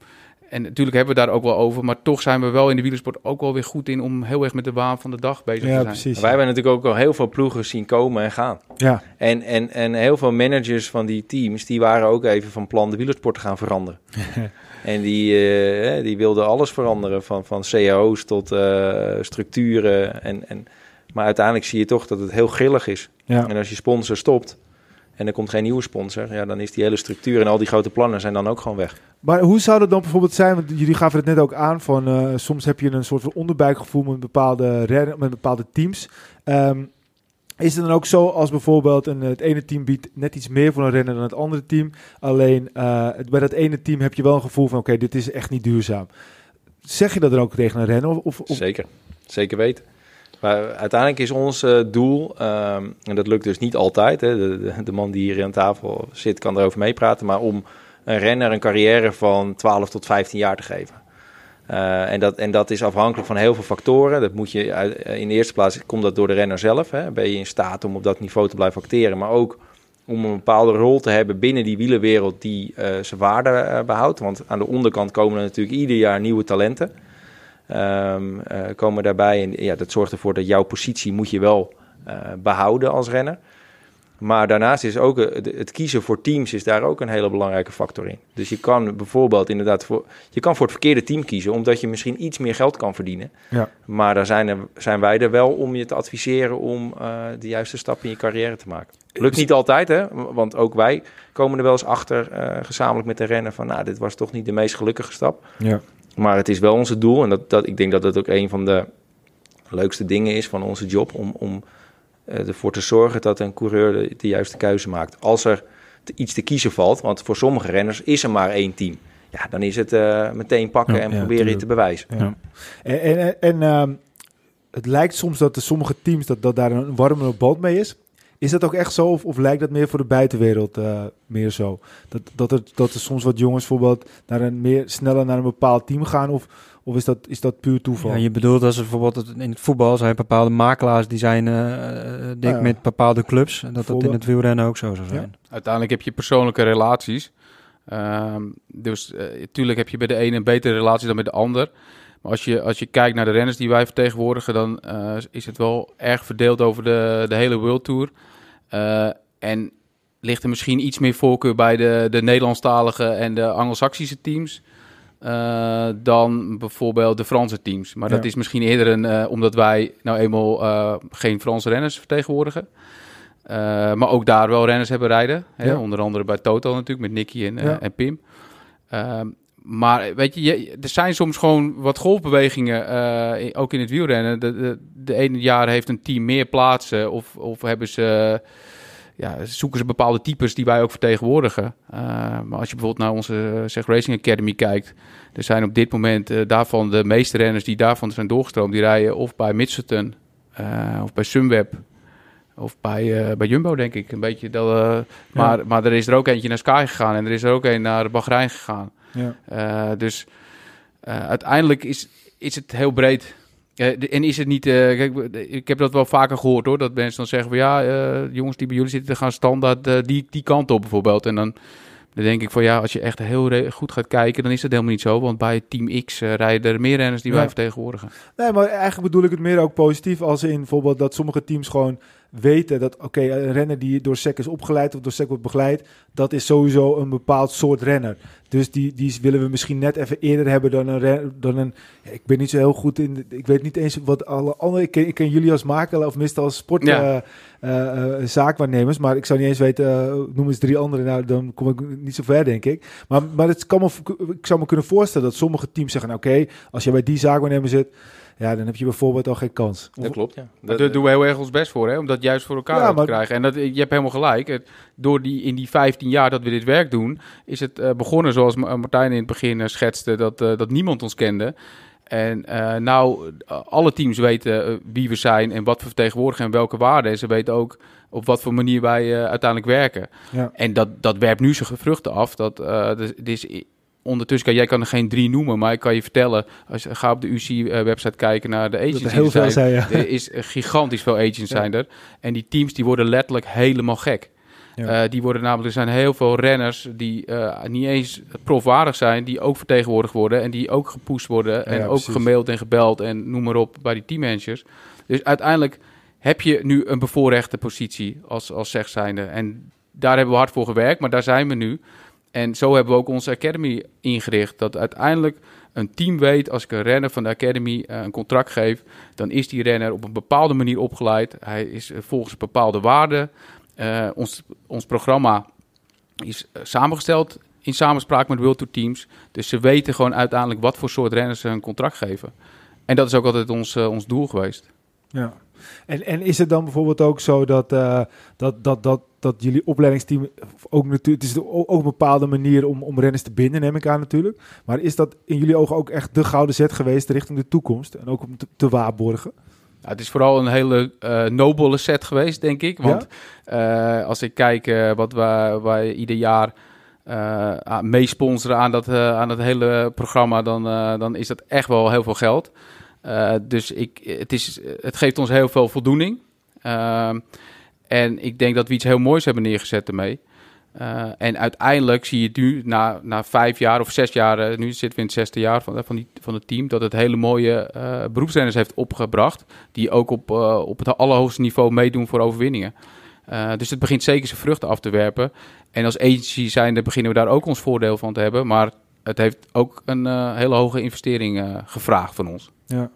en natuurlijk hebben we daar ook wel over, maar toch zijn we wel in de wielersport ook wel weer goed in om heel erg met de waan van de dag bezig te Ja, zijn. precies. Wij hebben natuurlijk ook al heel veel ploegen zien komen en gaan. Ja, En, en, en heel veel managers van die teams, die waren ook even van plan de wielersport te gaan veranderen. en die, eh, die wilden alles veranderen, van, van cao's tot eh, structuren. En, en, maar uiteindelijk zie je toch dat het heel grillig is. ja. En als je sponsor stopt en er komt geen nieuwe sponsor, ja, dan is die hele structuur en al die grote plannen zijn dan ook gewoon weg. Maar hoe zou dat dan bijvoorbeeld zijn? Want jullie gaven het net ook aan van eh, soms heb je een soort van onderbuikgevoel met bepaalde rennen, met bepaalde teams. Ehm, is het dan ook zo als bijvoorbeeld een, het ene team biedt net iets meer voor een renner dan het andere team? Alleen eh, bij dat ene team heb je wel een gevoel van oké, dit is echt niet duurzaam. Zeg je dat dan ook tegen een renner? Of, of, Zeker, zeker weten. Maar uiteindelijk is ons eh, doel, ehm, en dat lukt dus niet altijd, hè, de, de, man die hier aan tafel zit kan erover meepraten, maar om een renner een carrière van 12 tot 15 jaar te geven. Eh, en, dat, en dat is afhankelijk van heel veel factoren. Dat moet je uit- in de eerste plaats komt dat door de renner zelf. Hè. Ben je in staat om op dat niveau te blijven acteren, maar ook om een bepaalde rol te hebben binnen die wielerwereld die eh, zijn waarde eh, behoudt. Want aan de onderkant komen er natuurlijk ieder jaar nieuwe talenten. Ehm, eh, komen daarbij en ja, dat zorgt ervoor dat jouw positie moet je wel eh, behouden als renner. Maar daarnaast is ook eh, het kiezen voor teams is daar ook een hele belangrijke factor in. Dus je kan bijvoorbeeld inderdaad voor, je kan voor het verkeerde team kiezen, omdat je misschien iets meer geld kan verdienen. Ja. Maar daar zijn, er, zijn wij er wel om je te adviseren om de juiste stap in je carrière te maken. Lukt niet altijd, hè? Want ook wij komen er wel eens achter, gezamenlijk met de renner, van nou, dit was toch niet de meest gelukkige stap. ja. Maar het is wel onze doel. En dat, dat, ik denk dat dat ook een van de leukste dingen is van onze job. Om, om eh, ervoor te zorgen dat een coureur de, de juiste keuze maakt. Als er te- iets te kiezen valt. Want voor sommige renners is er maar één team. Ja, dan is het eh, meteen pakken Ja, en ja, proberen je te bewijzen. Ja. En, en, en ehm, het lijkt soms dat er sommige teams dat, dat daar een warmere band mee is. Is dat ook echt zo? Of, of lijkt dat meer voor de buitenwereld eh, meer zo? Dat, dat, er, dat er soms wat jongens bijvoorbeeld naar een meer sneller naar een bepaald team gaan? Of, of is, dat, is dat puur toeval? Ja, je bedoelt als er bijvoorbeeld in het voetbal zijn bepaalde makelaars die zijn eh, eh, dik Ja. met bepaalde clubs. En dat dat in het wielrennen ook zo zou Ja. zijn. Uiteindelijk heb je persoonlijke relaties. Ehm, dus natuurlijk heb je bij de ene een betere relatie dan bij de ander. Maar als je, als je kijkt naar de renners die wij vertegenwoordigen, dan eh, is het wel erg verdeeld over de, de hele World Tour. Eh, en ligt er misschien iets meer voorkeur bij de, de Nederlandstalige en de Anglo-Saxische teams. eh, dan bijvoorbeeld de Franse teams. Maar dat is misschien eerder een, eh, omdat wij nou eenmaal geen Franse renners vertegenwoordigen. Maar ook daar wel renners hebben rijden. Hè? Ja. Onder andere bij Total natuurlijk, met Nicky en, Ja. en Pim. Maar weet je, je, er zijn soms gewoon wat golfbewegingen, eh, ook in het wielrennen. De, de, de ene jaar heeft een team meer plaatsen of, of hebben ze ja, zoeken ze bepaalde types die wij ook vertegenwoordigen. Uh, maar als je bijvoorbeeld naar onze zeg, Racing Academy kijkt, er zijn op dit moment daarvan de meeste renners die daarvan zijn doorgestroomd, die rijden of bij Mitchelton of bij Sunweb of bij, bij Jumbo, denk ik. Een beetje dat, maar, maar er is er ook eentje naar Sky gegaan en er is er ook een naar Bahrein gegaan. Ja. dus uiteindelijk is, is het heel breed. en is het niet, uh, kijk, ik heb dat wel vaker gehoord hoor, dat mensen dan zeggen van ja, uh, jongens die bij jullie zitten gaan standaard uh, die, die kant op bijvoorbeeld. En dan, dan denk ik van ja, als je echt heel goed gaat kijken, dan is dat helemaal niet zo. Want bij Team X rijden er meer renners die ja. wij vertegenwoordigen. Nee, maar eigenlijk bedoel ik het meer ook positief als in bijvoorbeeld dat sommige teams gewoon weten dat, oké, okay, een renner die door SEC is opgeleid of door SEC wordt begeleid, dat is sowieso een bepaald soort renner. Dus die, die willen we misschien net even eerder hebben dan een, dan een ik ben niet zo heel goed in, ik weet niet eens wat alle andere, ik ken, ik ken jullie als makelaar of minstens als sport ja. uh, uh, zaakwaarnemers, maar ik zou niet eens weten, uh, noem eens drie andere, nou dan kom ik niet zo ver denk ik. Maar, maar het kan me, ik zou me kunnen voorstellen dat sommige teams zeggen, oké, okay, als je bij die zaakwaarnemer zit, ja, dan heb je bijvoorbeeld al geen kans. Dat klopt, ja. Dat, Daar doen we heel erg ons best voor, hè, om dat juist voor elkaar ja, te krijgen. En dat, je hebt helemaal gelijk. Door die, in die 15 jaar dat we dit werk doen, is het uh, begonnen zoals Martijn in het begin uh, schetste, dat, uh, dat niemand ons kende. En nou, alle teams weten wie we zijn en wat we vertegenwoordigen en welke waarden. En ze weten ook op wat voor manier wij uiteindelijk werken. Ja. En dat, dat werpt nu zijn vruchten af. Dat, het is ondertussen kan jij kan er geen drie noemen, maar ik kan je vertellen, als je gaat op de UC-website kijken naar de agents, heel veel zijn, ja. er is gigantisch veel agents zijn er. En die teams die worden letterlijk helemaal gek. Ja. Uh, die worden namelijk, er zijn heel veel renners die uh, niet eens profwaardig zijn, die ook vertegenwoordigd worden en die ook gepusht worden en ja, ook gemaild en gebeld en noem maar op bij die teammanagers. Dus uiteindelijk heb je nu een bevoorrechte positie als, als zegzijnde. En daar hebben we hard voor gewerkt, maar daar zijn we nu. En zo hebben we ook onze academy ingericht. Dat uiteindelijk een team weet, als ik een renner van de academy uh, een contract geef, dan is die renner op een bepaalde manier opgeleid. Hij is uh, volgens bepaalde waarden. Uh, ons, ons programma is samengesteld in samenspraak met World Tour teams. Dus ze weten gewoon uiteindelijk wat voor soort renners ze een contract geven. En dat is ook altijd ons, ons doel geweest. Ja. En, en is het dan bijvoorbeeld ook zo dat, dat, dat, dat, dat jullie opleidingsteam ook natuurlijk, het is ook een bepaalde manier om, om renners te binden, neem ik aan natuurlijk. Maar is dat in jullie ogen ook echt de gouden zet geweest richting de toekomst en ook om te, te waarborgen? Ja, het is vooral een hele uh, nobele set geweest, denk ik. Want ja? uh, als ik kijk uh, wat wij, wij ieder jaar meesponsoren aan dat, aan dat hele programma, dan, dan is dat echt wel heel veel geld. Dus ik, het, is, het geeft ons heel veel voldoening. Uh, en ik denk dat we iets heel moois hebben neergezet ermee. Uh, en uiteindelijk zie je nu, na, na vijf jaar of zes jaar, nu zitten we in het zesde jaar van, van, die, van het team, dat het hele mooie beroepsrenners heeft opgebracht. Die ook op, op het allerhoogste niveau meedoen voor overwinningen. dus het begint zeker zijn vruchten af te werpen. En als agency zijnde beginnen we daar ook ons voordeel van te hebben. Maar het heeft ook een hele hoge investering gevraagd van ons. Ja.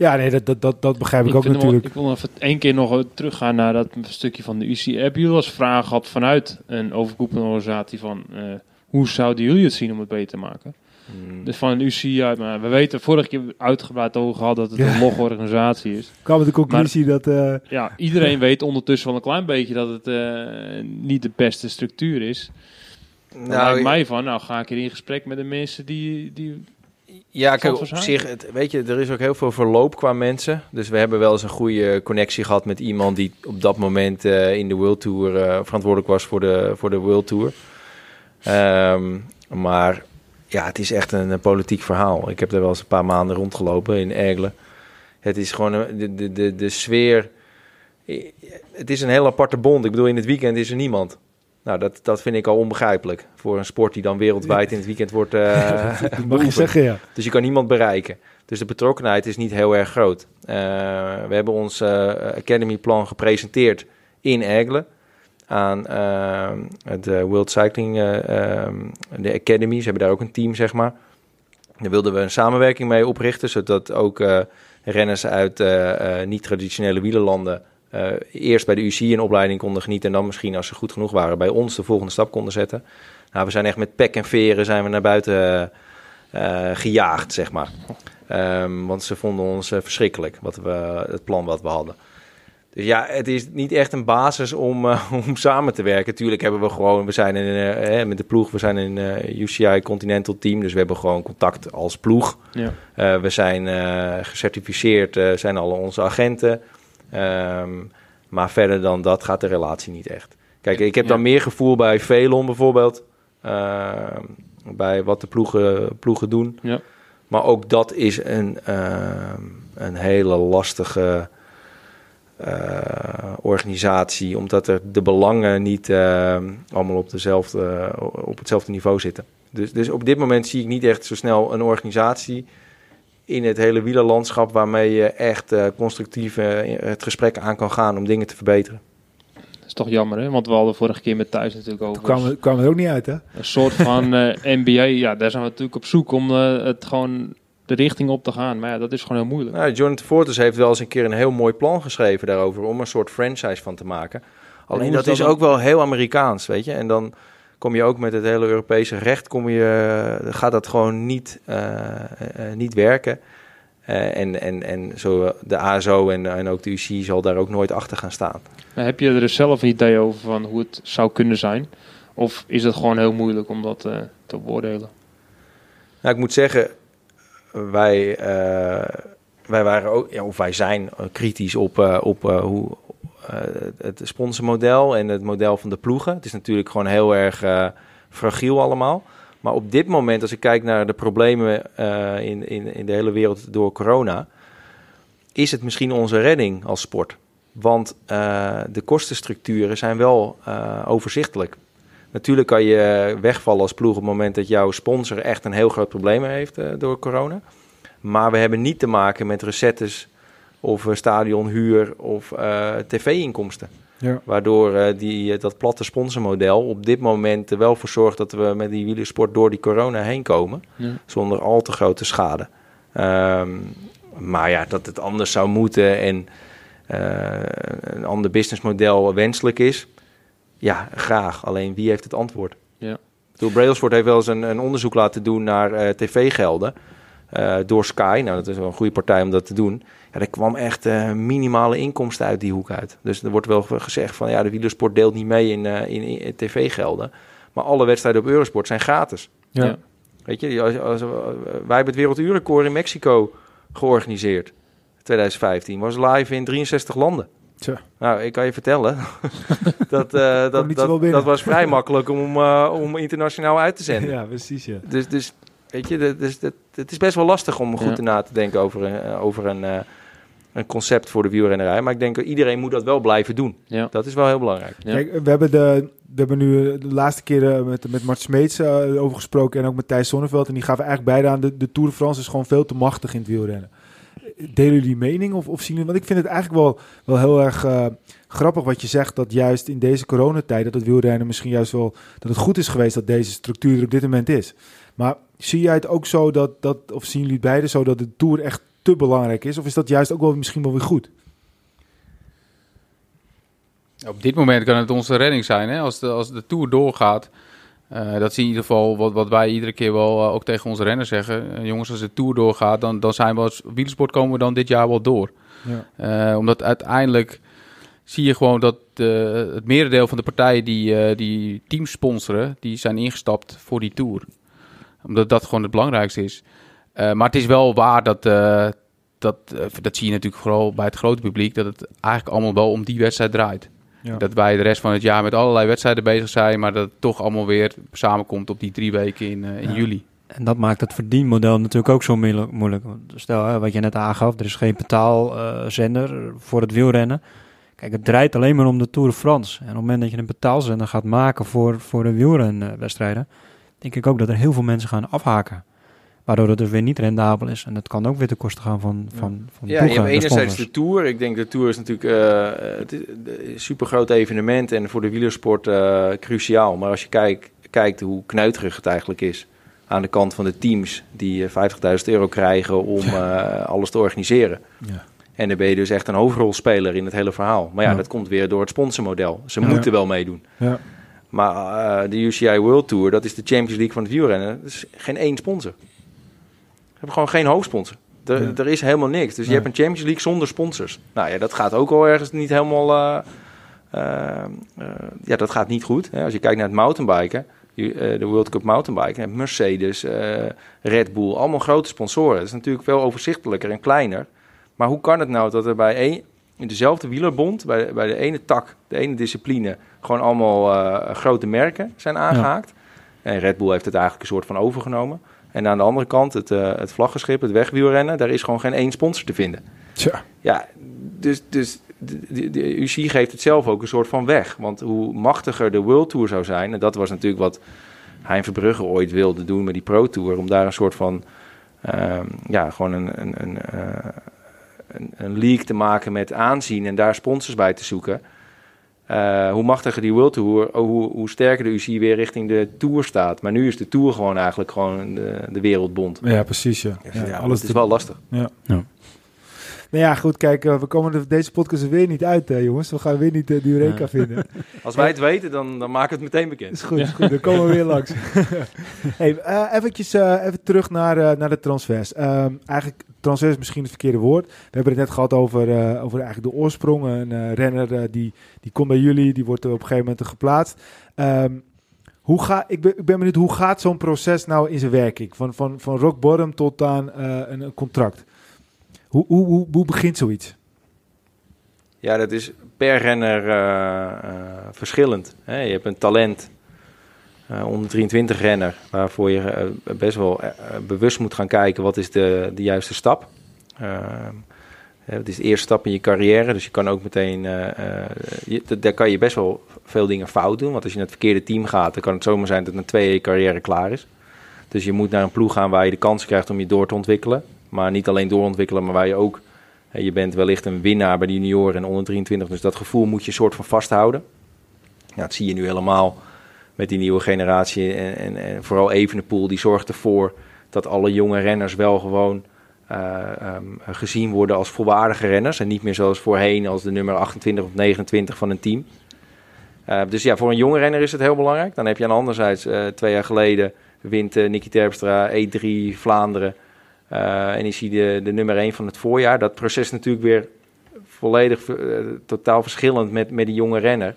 Ja, nee, dat, dat, dat, begrijp ik, ik ook natuurlijk. ik wil even één keer nog teruggaan naar dat stukje van de UC. Hebben jullie als vraag gehad vanuit een overkoepelende organisatie van uh, hoe zouden jullie het zien om het beter te maken? Hmm. Dus van een UC uit, maar we weten vorige keer uitgebreid over gehad dat het ja. een log-organisatie is. Kwam met de conclusie dat... Uh, ja, iedereen weet ondertussen wel een klein beetje dat het uh, niet de beste structuur is. Nou, lijkt mij van, nou ga ik er in gesprek met de mensen die, die ja, kijk, op zich, het, weet je, er is ook heel veel verloop qua mensen. Dus we hebben wel eens een goede connectie gehad met iemand die op dat moment uh, in de World Tour uh, verantwoordelijk was voor de, voor de World Tour. Um, maar ja, het is echt een, een, politiek verhaal. Ik heb er wel eens een paar maanden rondgelopen in Ergelen. Het is gewoon een, de, de, de, de sfeer. Het is een heel aparte bond. Ik bedoel, in het weekend is er niemand. Nou, dat, dat vind ik al onbegrijpelijk. Voor een sport die dan wereldwijd in het weekend wordt. Uh, mag je zeggen, ja. Dus je kan niemand bereiken. Dus de betrokkenheid is niet heel erg groot. Uh, we hebben ons uh, Academy plan gepresenteerd in Egle aan het World Cycling, de Academy. Ze hebben daar ook een team, zeg maar. Daar wilden we een samenwerking mee oprichten, zodat ook renners uit niet-traditionele wielerlanden uh, eerst bij de UC een opleiding konden genieten en dan misschien als ze goed genoeg waren bij ons de volgende stap konden zetten. Nou, we zijn echt met pek en veren zijn we naar buiten uh, gejaagd, zeg maar. Um, want ze vonden ons uh, verschrikkelijk, wat we, het plan wat we hadden. Dus ja, het is niet echt een basis om, eh, om samen te werken. Tuurlijk hebben we gewoon, we zijn in, eh, met de ploeg, we zijn in eh UCI Continental Team, dus we hebben gewoon contact als ploeg. Ja. Eh, we zijn eh, gecertificeerd, eh, zijn alle onze agenten. Ehm, maar verder dan dat gaat de relatie niet echt. Kijk, ik heb dan meer gevoel bij Velon bijvoorbeeld. Ehm, bij wat de ploegen, ploegen doen. Ja. Maar ook dat is een, ehm, een hele lastige eh, organisatie. Omdat er de belangen niet allemaal op, dezelfde, op hetzelfde niveau zitten. Dus, dus op dit moment zie ik niet echt zo snel een organisatie in het hele wielerlandschap waarmee je echt eh, constructief eh, het gesprek aan kan gaan om dingen te verbeteren. Dat is toch jammer, hè? Want we hadden vorige keer met thuis natuurlijk over Toen kwamen kwamen we er ook niet uit, hè? een soort van eh, NBA. Ja, daar zijn we natuurlijk op zoek om eh, het gewoon de richting op te gaan. Maar ja, dat is gewoon heel moeilijk. Nou, Jonathan Fortes heeft wel eens een keer een heel mooi plan geschreven daarover om een soort franchise van te maken. Alleen dat is dat is dan? ook wel heel Amerikaans, weet je. En dan kom je ook met het hele Europese recht, kom je, gaat dat gewoon niet, eh, eh, niet werken. Eh, en, en, en zo de ASO en, en ook de UCI zal daar ook nooit achter gaan staan. Maar heb je er dus zelf een idee over van hoe het zou kunnen zijn? Of is het gewoon heel moeilijk om dat te beoordelen? Nou, ik moet zeggen, wij, wij waren ook, ja, of wij zijn kritisch op, op hoe het sponsormodel en het model van de ploegen. Het is natuurlijk gewoon heel erg eh, fragiel allemaal. Maar op dit moment, als ik kijk naar de problemen eh, in, in, in de hele wereld door corona, is het misschien onze redding als sport. Want eh, de kostenstructuren zijn wel eh, overzichtelijk. Natuurlijk kan je wegvallen als ploeg op het moment dat jouw sponsor echt een heel groot probleem heeft eh, door corona. Maar we hebben niet te maken met recettes of eh, stadionhuur of eh, tv-inkomsten. Ja. Waardoor eh, die, dat platte sponsormodel op dit moment er wel voor zorgt dat we met die wielersport door die corona heen komen. Ja. Zonder al te grote schade. Ehm, maar ja, dat het anders zou moeten en een ander businessmodel wenselijk is. Ja, graag. Alleen wie heeft het antwoord? Ja. Door Brailsford heeft wel eens een, een onderzoek laten doen naar tv-gelden. door Sky. Nou, dat is wel een goede partij om dat te doen. Ja, er kwam echt eh, minimale inkomsten uit die hoek uit. Dus er wordt wel gezegd van ja, de wielersport deelt niet mee in, eh, in, in tv-gelden. Maar alle wedstrijden op Eurosport zijn gratis. Ja. Ja. Weet je, als, als, wij hebben het werelduurrecord in Mexico georganiseerd. 2015 was live in 63 landen. Tja. Nou, ik kan je vertellen, dat, eh, dat, dat, dat was vrij makkelijk om, eh, om internationaal uit te zenden. Ja, precies, ja. Dus, dus weet je, dat, dus, dat, het is best wel lastig om goed Ja. na te denken over, een, eh, over een, eh, een concept voor de wielrennerij. Maar ik denk dat iedereen moet dat wel blijven doen. Ja. Dat is wel heel belangrijk. Ja. Kijk, we hebben, de, we hebben nu de laatste keer eh, met, met Mart Smeets eh, over gesproken en ook met Thijs Sonneveld. En die gaven eigenlijk beide aan, de, de Tour de France is gewoon veel te machtig in het wielrennen. Delen jullie die mening of, of zien jullie... Want ik vind het eigenlijk wel, wel heel erg eh, grappig wat je zegt, dat juist in deze coronatijd, dat het wielrennen misschien juist wel, dat het goed is geweest dat deze structuur er op dit moment is. Maar zie jij het ook zo dat, dat of zien jullie beide zo dat de Tour echt te belangrijk is? Of is dat juist ook wel misschien wel weer goed? Op dit moment kan het onze redding zijn. Hè? Als, de, als de Tour doorgaat, eh, dat is in ieder geval wat, wat wij iedere keer wel eh, ook tegen onze renners zeggen. Eh, jongens, als de Tour doorgaat, dan, dan zijn we als wielersport komen we dan dit jaar wel door. Ja. Omdat uiteindelijk zie je gewoon dat het merendeel van de partijen die, die teams sponsoren, die zijn ingestapt voor die Tour. Omdat dat gewoon het belangrijkste is. Eh, maar het is wel waar dat, eh, dat, eh, dat zie je natuurlijk vooral bij het grote publiek, dat het eigenlijk allemaal wel om die wedstrijd draait. Ja. Dat wij de rest van het jaar met allerlei wedstrijden bezig zijn, maar dat het toch allemaal weer samenkomt op die drie weken in, in Ja. juli. En dat maakt het verdienmodel natuurlijk ook zo moeilijk. Stel, hè, wat je net aangaf, er is geen betaalzender voor het wielrennen. Kijk, het draait alleen maar om de Tour de France. En op het moment dat je een betaalzender gaat maken voor, voor de wielrenwedstrijden, denk ik ook dat er heel veel mensen gaan afhaken. Waardoor het dus weer niet rendabel is. En dat kan ook weer ten koste gaan van, van, van Ja, je ploegen, hebt enerzijds de Tour. Ik denk de Tour is natuurlijk eh, het is een super groot evenement en voor de wielersport eh, cruciaal. Maar als je kijkt, kijkt hoe kneuterig het eigenlijk is aan de kant van de teams die eh, 50.000 euro krijgen om eh, alles te organiseren. Ja. En dan ben je dus echt een hoofdrolspeler in het hele verhaal. Maar ja, Ja. dat komt weer door het sponsormodel. Ze Ja. moeten wel meedoen. Maar eh, de UCI World Tour, dat is de Champions League van het wielrennen. Dat is geen één sponsor. Ze hebben gewoon geen hoofdsponsor. Er, Ja. er is helemaal niks. Dus je hebt een Champions League zonder sponsors. Nou ja, dat gaat ook al ergens niet helemaal... eh, eh, ja, dat gaat niet goed. Hè. Als je kijkt naar het mountainbiken, de World Cup mountainbiken, Mercedes, Red Bull, allemaal grote sponsoren. Dat is natuurlijk veel overzichtelijker en kleiner. Maar hoe kan het nou dat er bij één, in dezelfde wielerbond, bij, bij de ene tak, de ene discipline, gewoon allemaal eh, grote merken zijn aangehaakt? En Red Bull heeft het eigenlijk een soort van overgenomen. En aan de andere kant, het, eh, het vlaggenschip, het wegwielrennen, daar is gewoon geen één sponsor te vinden. Tja. Ja, dus, dus de, de, de UCI geeft het zelf ook een soort van weg. Want hoe machtiger de World Tour zou zijn, en dat was natuurlijk wat Hein Verbrugge ooit wilde doen met die Pro Tour, om daar een soort van, ehm, ja, gewoon een, een, een, eh, een, een league te maken met aanzien en daar sponsors bij te zoeken. Eh, hoe machtiger die World Tour, oh, hoe, hoe sterker de UCI weer richting de Tour staat. Maar nu is de Tour gewoon eigenlijk gewoon de, de wereldbond. Ja, precies. Ja. Ja, Ja, alles is te- wel lastig. Nou ja, goed, kijk, eh, we komen er deze podcast er weer niet uit, hè, jongens. We gaan weer niet eh, de Eureka Ja. vinden. Als wij het weten, dan, dan maken we het meteen bekend. Is goed, is goed. Dan komen we weer langs. hey, eh, eventjes, eh, even terug naar, eh, naar de transfers. Ehm, eigenlijk, transfer is misschien het verkeerde woord. We hebben het net gehad over, eh, over eigenlijk de oorsprong. Een eh, renner eh, die, die komt bij jullie, die wordt op een gegeven moment geplaatst. Ehm, hoe ga, ik, ben, ik ben benieuwd, hoe gaat zo'n proces nou in zijn werking? Van, van, van rock bottom tot aan een, een contract. Hoe, hoe, hoe, hoe begint zoiets? Ja, dat is per renner verschillend. Je hebt een talent, eh onder 23 renner, waarvoor je eh, best wel eh, bewust moet gaan kijken wat is de, de juiste stap. Ehm, het is de eerste stap in je carrière, dus je kan ook meteen, daar kan je best wel veel dingen fout doen. Want als je naar het verkeerde team gaat, dan kan het zomaar zijn dat na twee je carrière klaar is. Dus je moet naar een ploeg gaan waar je de kans krijgt om je door te ontwikkelen. Maar niet alleen doorontwikkelen, maar waar je ook Je bent wellicht een winnaar bij de junioren en onder 23, dus dat gevoel moet je soort van vasthouden. Ja, dat zie je nu helemaal met die nieuwe generatie en, en, en vooral Evenepoel, die zorgt ervoor dat alle jonge renners wel gewoon eh, ehm, gezien worden als volwaardige renners en niet meer zoals voorheen als de nummer 28 of 29 van een team. Eh, dus ja, voor een jonge renner is het heel belangrijk. Dan heb je aan anderzijds eh, twee jaar geleden wint Nicky Terpstra E3 Vlaanderen. En is hij de, de nummer 1 van het voorjaar. Dat proces is natuurlijk weer volledig totaal verschillend met, met die jonge renner.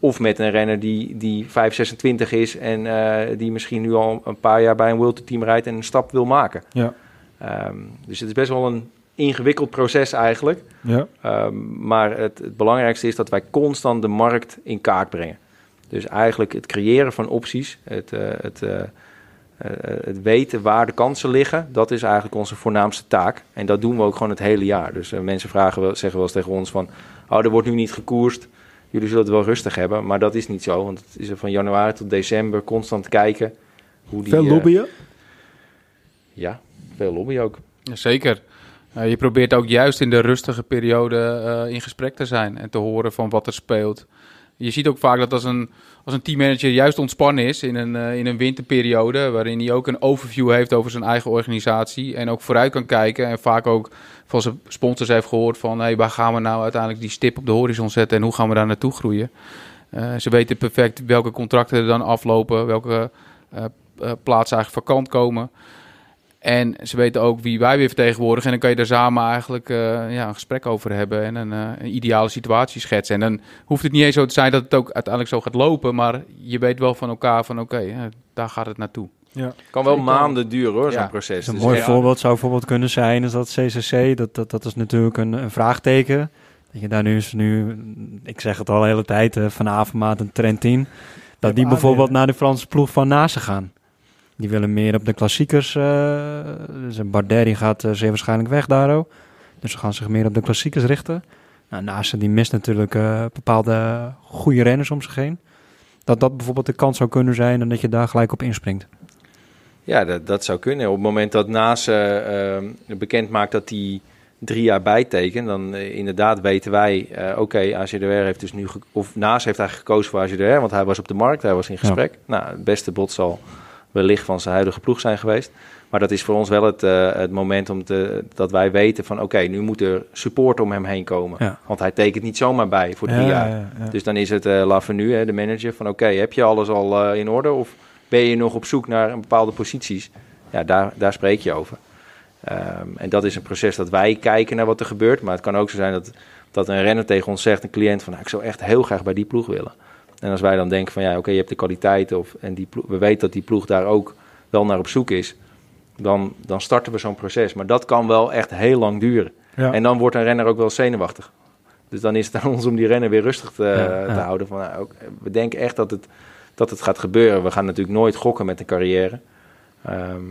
Of met een renner die, die 5, 26 is en eh, die misschien nu al een paar jaar bij een World team rijdt en een stap wil maken. Ja. Ehm, dus het is best wel een ingewikkeld proces eigenlijk. Ja. Ehm, maar het, het belangrijkste is dat wij constant de markt in kaart brengen. Dus eigenlijk het creëren van opties, het, eh, het, eh, het weten waar de kansen liggen, dat is eigenlijk onze voornaamste taak. En dat doen we ook gewoon het hele jaar. Dus mensen vragen wel, zeggen wel eens tegen ons van, oh, er wordt nu niet gekoerst. Jullie zullen het wel rustig hebben, maar dat is niet zo. Want het is er van januari tot december constant kijken hoe die... Veel eh, lobbyen? ja, veel lobby ook. Zeker. Eh, je probeert ook juist in de rustige periode eh, in gesprek te zijn en te horen van wat er speelt. Je ziet ook vaak dat als een, als een teammanager juist ontspannen is in een, eh, in een winterperiode, waarin hij ook een overview heeft over zijn eigen organisatie en ook vooruit kan kijken en vaak ook van zijn sponsors heeft gehoord van hey, waar gaan we nou uiteindelijk die stip op de horizon zetten en hoe gaan we daar naartoe groeien. Eh, ze weten perfect welke contracten er dan aflopen, welke eh, plaatsen eigenlijk vakant komen. En ze weten ook wie wij weer vertegenwoordigen. En dan kan je daar samen eigenlijk eh, ja, een gesprek over hebben en een, eh, een ideale situatie schetsen. En dan hoeft het niet eens zo te zijn dat het ook uiteindelijk zo gaat lopen. Maar je weet wel van elkaar van oké, eh, daar gaat het naartoe. Ja. kan wel maanden duren hoor, Ja. zo'n proces. een Dus mooi ja, voorbeeld zou bijvoorbeeld kunnen zijn is dat CCC, dat, dat, dat is natuurlijk een, een vraagteken. Dat je daar nu is nu, ik zeg het al de hele tijd, eh, van Avermaat en Trentin, dat die bijvoorbeeld naar de Franse ploeg van Nase gaan. Die willen meer op de klassiekers. eh dus een Bardet die gaat eh, zeer waarschijnlijk weg daar ook. Dus ze gaan zich meer op de klassiekers richten. Nou, die mist natuurlijk eh, bepaalde goede renners om zich heen. Dat dat bijvoorbeeld de kans zou kunnen zijn en dat je daar gelijk op inspringt. Ja, dat, dat zou kunnen. Op het moment dat Naas eh, bekend maakt dat hij drie jaar bijtekent, dan inderdaad weten wij, oké, AGDR heeft dus nu, of Naas heeft eigenlijk gekozen voor AGDR, want hij was op de markt, hij was in gesprek. Nou, het beste bod zal wellicht van zijn huidige ploeg zijn geweest. Maar dat is voor ons wel het, eh, het moment om te, dat wij weten van, oké, nu moet er support om hem heen komen. Ja. Want hij tekent niet zomaar bij voor drie Ja, jaar. ja, ja. Dus dan is het eh Lavenu, hè, de manager, van oké, heb je alles al eh, in orde of ben je nog op zoek naar een bepaalde posities? Ja, daar, daar spreek je over. Ehm, en dat is een proces dat wij kijken naar wat er gebeurt. Maar het kan ook zo zijn dat, dat een renner tegen ons zegt, een cliënt, van nou, ik zou echt heel graag bij die ploeg willen. En als wij dan denken van ja, oké, je hebt de kwaliteiten of, en die ploeg, we weten dat die ploeg daar ook wel naar op zoek is, dan, dan starten we zo'n proces. Maar dat kan wel echt heel lang duren. Ja. En dan wordt een renner ook wel zenuwachtig. Dus dan is het aan ons om die renner weer rustig te, Ja, te ja. houden. Van, nou, ook, we denken echt dat het, dat het gaat gebeuren. We gaan natuurlijk nooit gokken met een carrière. Ehm,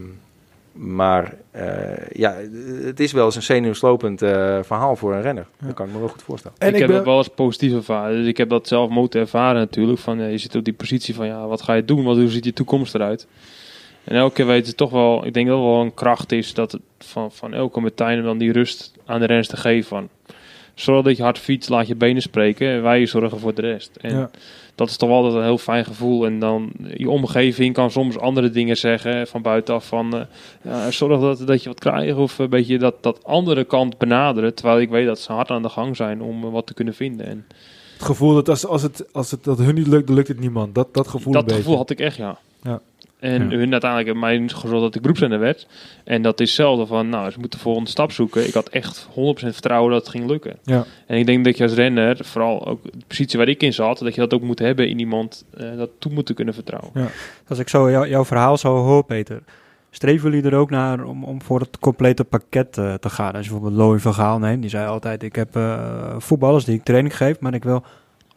maar eh, ja, het is wel eens een zenuwslopend eh, verhaal voor een renner. Dat kan ik me wel goed voorstellen. En ik, ik heb ben- dat wel eens positief ervaren. Dus ik heb dat zelf moeten ervaren natuurlijk. Van, eh, je zit op die positie van, ja, wat ga je doen? Wat, hoe ziet je toekomst eruit? En elke keer weten ze toch wel, ik denk dat het wel een kracht is dat het van, van elke Martijn om dan die rust aan de renners te geven van. Zorg dat je hard fietst, laat je benen spreken en wij zorgen voor de rest. En Ja. Dat is toch wel altijd een heel fijn gevoel. En dan je omgeving kan soms andere dingen zeggen van buitenaf van eh, ja, zorg dat, dat je wat krijgt of een beetje dat, dat andere kant benaderen. Terwijl ik weet dat ze hard aan de gang zijn om eh, wat te kunnen vinden. En Het gevoel dat als, als, het, als het dat hun niet lukt, dan lukt het niemand. Dat, dat gevoel dat gevoel had ik echt, ja. Ja. En Ja. hun uiteindelijk hebben mij gezorgd dat ik beroepsrenner werd. En dat is hetzelfde van, nou, ze moeten de volgende stap zoeken. Ik had echt 100% vertrouwen dat het ging lukken. Ja. En ik denk dat je als renner, vooral ook de positie waar ik in zat, dat je dat ook moet hebben in iemand eh, dat toe moet kunnen vertrouwen. Als ik zo jou- jouw verhaal zo hoor, Peter, streven jullie er ook naar om, om voor het complete pakket eh, te gaan? Als je bijvoorbeeld Louis van Gaal neemt, die zei altijd, ik heb eh, voetballers die ik training geef, maar ik wil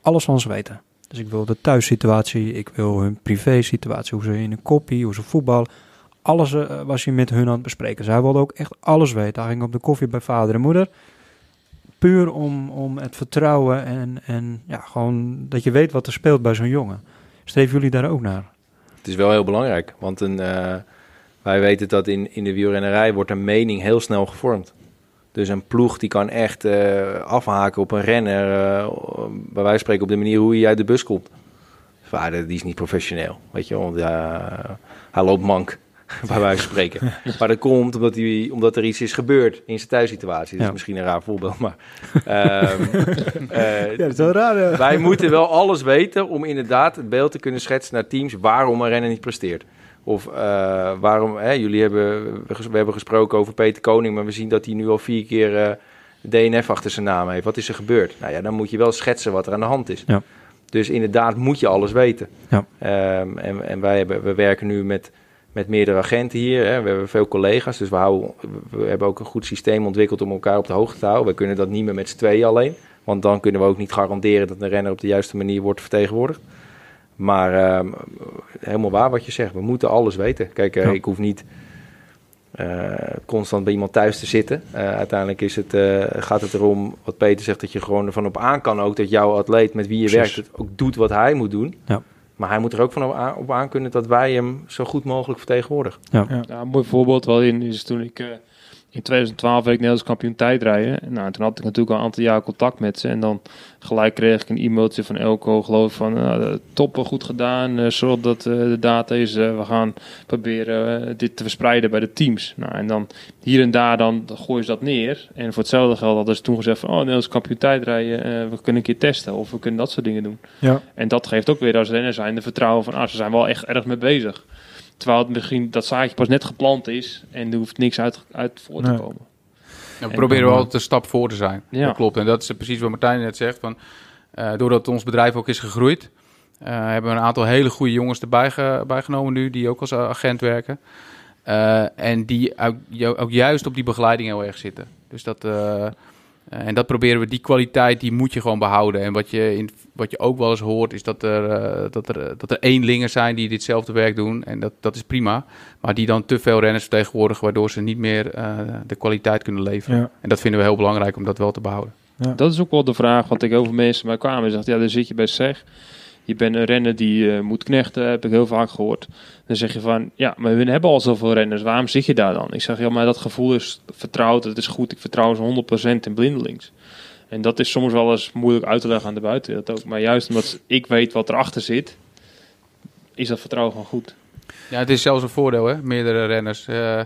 alles van ze weten. Dus ik wil de thuissituatie, ik wil hun privé-situatie, hoe ze in een koppie, hoe ze voetballen. Alles eh, was hij met hun aan het bespreken. Zij wilde ook echt alles weten. Hij ging op de koffie bij vader en moeder. Puur om, om het vertrouwen en, en ja, gewoon dat je weet wat er speelt bij zo'n jongen. Streven jullie daar ook naar? Het is wel heel belangrijk, want een, eh, wij weten dat in, in de wielrennerij wordt een mening heel snel gevormd. Dus een ploeg die kan echt eh, afhaken op een renner, eh, bij wijze van spreken op de manier hoe hij uit de bus komt. Vader, die is niet professioneel, weet je want ja, hij loopt mank, bij wijze van spreken. maar dat komt omdat, hij, omdat er iets is gebeurd in zijn thuissituatie. Dat is Ja. misschien een raar voorbeeld, maar... ehm, eh, Ja, dat is wel raar. eh. wij moeten wel alles weten om inderdaad het beeld te kunnen schetsen naar teams waarom een renner niet presteert. Of eh, waarom, hè, jullie hebben, we hebben gesproken over Peter Koning, maar we zien dat hij nu al vier keer eh, DNF achter zijn naam heeft. Wat is er gebeurd? Nou ja, dan moet je wel schetsen wat er aan de hand is. Ja. Dus inderdaad moet je alles weten. Ja. Ehm, en en wij hebben, we werken nu met, met meerdere agenten hier. Hè. We hebben veel collega's, dus we, houden, we hebben ook een goed systeem ontwikkeld om elkaar op de hoogte te houden. We kunnen dat niet meer met z'n tweeën alleen. Want dan kunnen we ook niet garanderen dat een renner op de juiste manier wordt vertegenwoordigd. Maar ehm, helemaal waar wat je zegt. We moeten alles weten. Kijk, eh, Ja. ik hoef niet eh, constant bij iemand thuis te zitten. Eh, uiteindelijk is het, eh, gaat het erom, wat Peter zegt, dat je gewoon ervan op aan kan ook. Dat jouw atleet met wie je Precies. werkt het ook doet wat hij moet doen. Ja. Maar hij moet er ook van op aan, op aan kunnen dat wij hem zo goed mogelijk vertegenwoordigen. Ja, een mooi voorbeeld wel in is toen ik eh, in 2012 werd ik Nederlands kampioen tijdrijden. Nou, toen had ik natuurlijk al een aantal jaar contact met ze. En dan gelijk kreeg ik een e-mailtje van Elko, geloof ik, van uh, top, goed gedaan. eh, zorg dat eh, de data is. eh, we gaan proberen eh, dit te verspreiden bij de teams. Nou, en dan hier en daar dan gooien ze dat neer. En voor hetzelfde geld hadden ze toen gezegd van, oh, Nederlands kampioen tijdrijden, eh, we kunnen een keer testen. Of we kunnen dat soort dingen doen. Ja. En dat geeft ook weer als renner zijn de vertrouwen van, ah, ze zijn wel echt erg mee bezig. Terwijl het misschien dat zaadje pas net geplant is en er hoeft niks uit, uit voor te Nee. komen. Ja, we En proberen dan, wel eh, altijd een stap voor te zijn. Ja. Dat klopt. En dat is precies wat Martijn net zegt. Van, eh, doordat ons bedrijf ook is gegroeid, eh, hebben we een aantal hele goede jongens erbij ge- bijgenomen nu, die ook als agent werken. Eh, en die ook, ook juist op die begeleiding heel erg zitten. Dus dat, en dat proberen we, die kwaliteit, die moet je gewoon behouden. En wat je, in, wat je ook wel eens hoort, is dat er, eh, dat er, eh, dat er eenlingen zijn die ditzelfde werk doen. En dat, dat is prima. Maar die dan te veel renners vertegenwoordigen, waardoor ze niet meer eh, de kwaliteit kunnen leveren. Ja. En dat vinden we heel belangrijk om dat wel te behouden. Dat is ook wel de vraag wat ik veel mensen bij kwamen. Zegt, ja, dan zit je bij SEG. Je bent een renner die eh, moet knechten, heb ik heel vaak gehoord. Dan zeg je van, ja, maar we hebben al zoveel renners. Waarom zit je daar dan? Ik zeg, ja, maar dat gevoel is vertrouwd. Het is goed. Ik vertrouw ze 100% in blindelings. En dat is soms wel eens moeilijk uit te leggen aan de buitenwereld ook. Maar juist omdat ik weet wat erachter zit, is dat vertrouwen gewoon goed. Ja, het is zelfs een voordeel, hè? meerdere renners. Eh,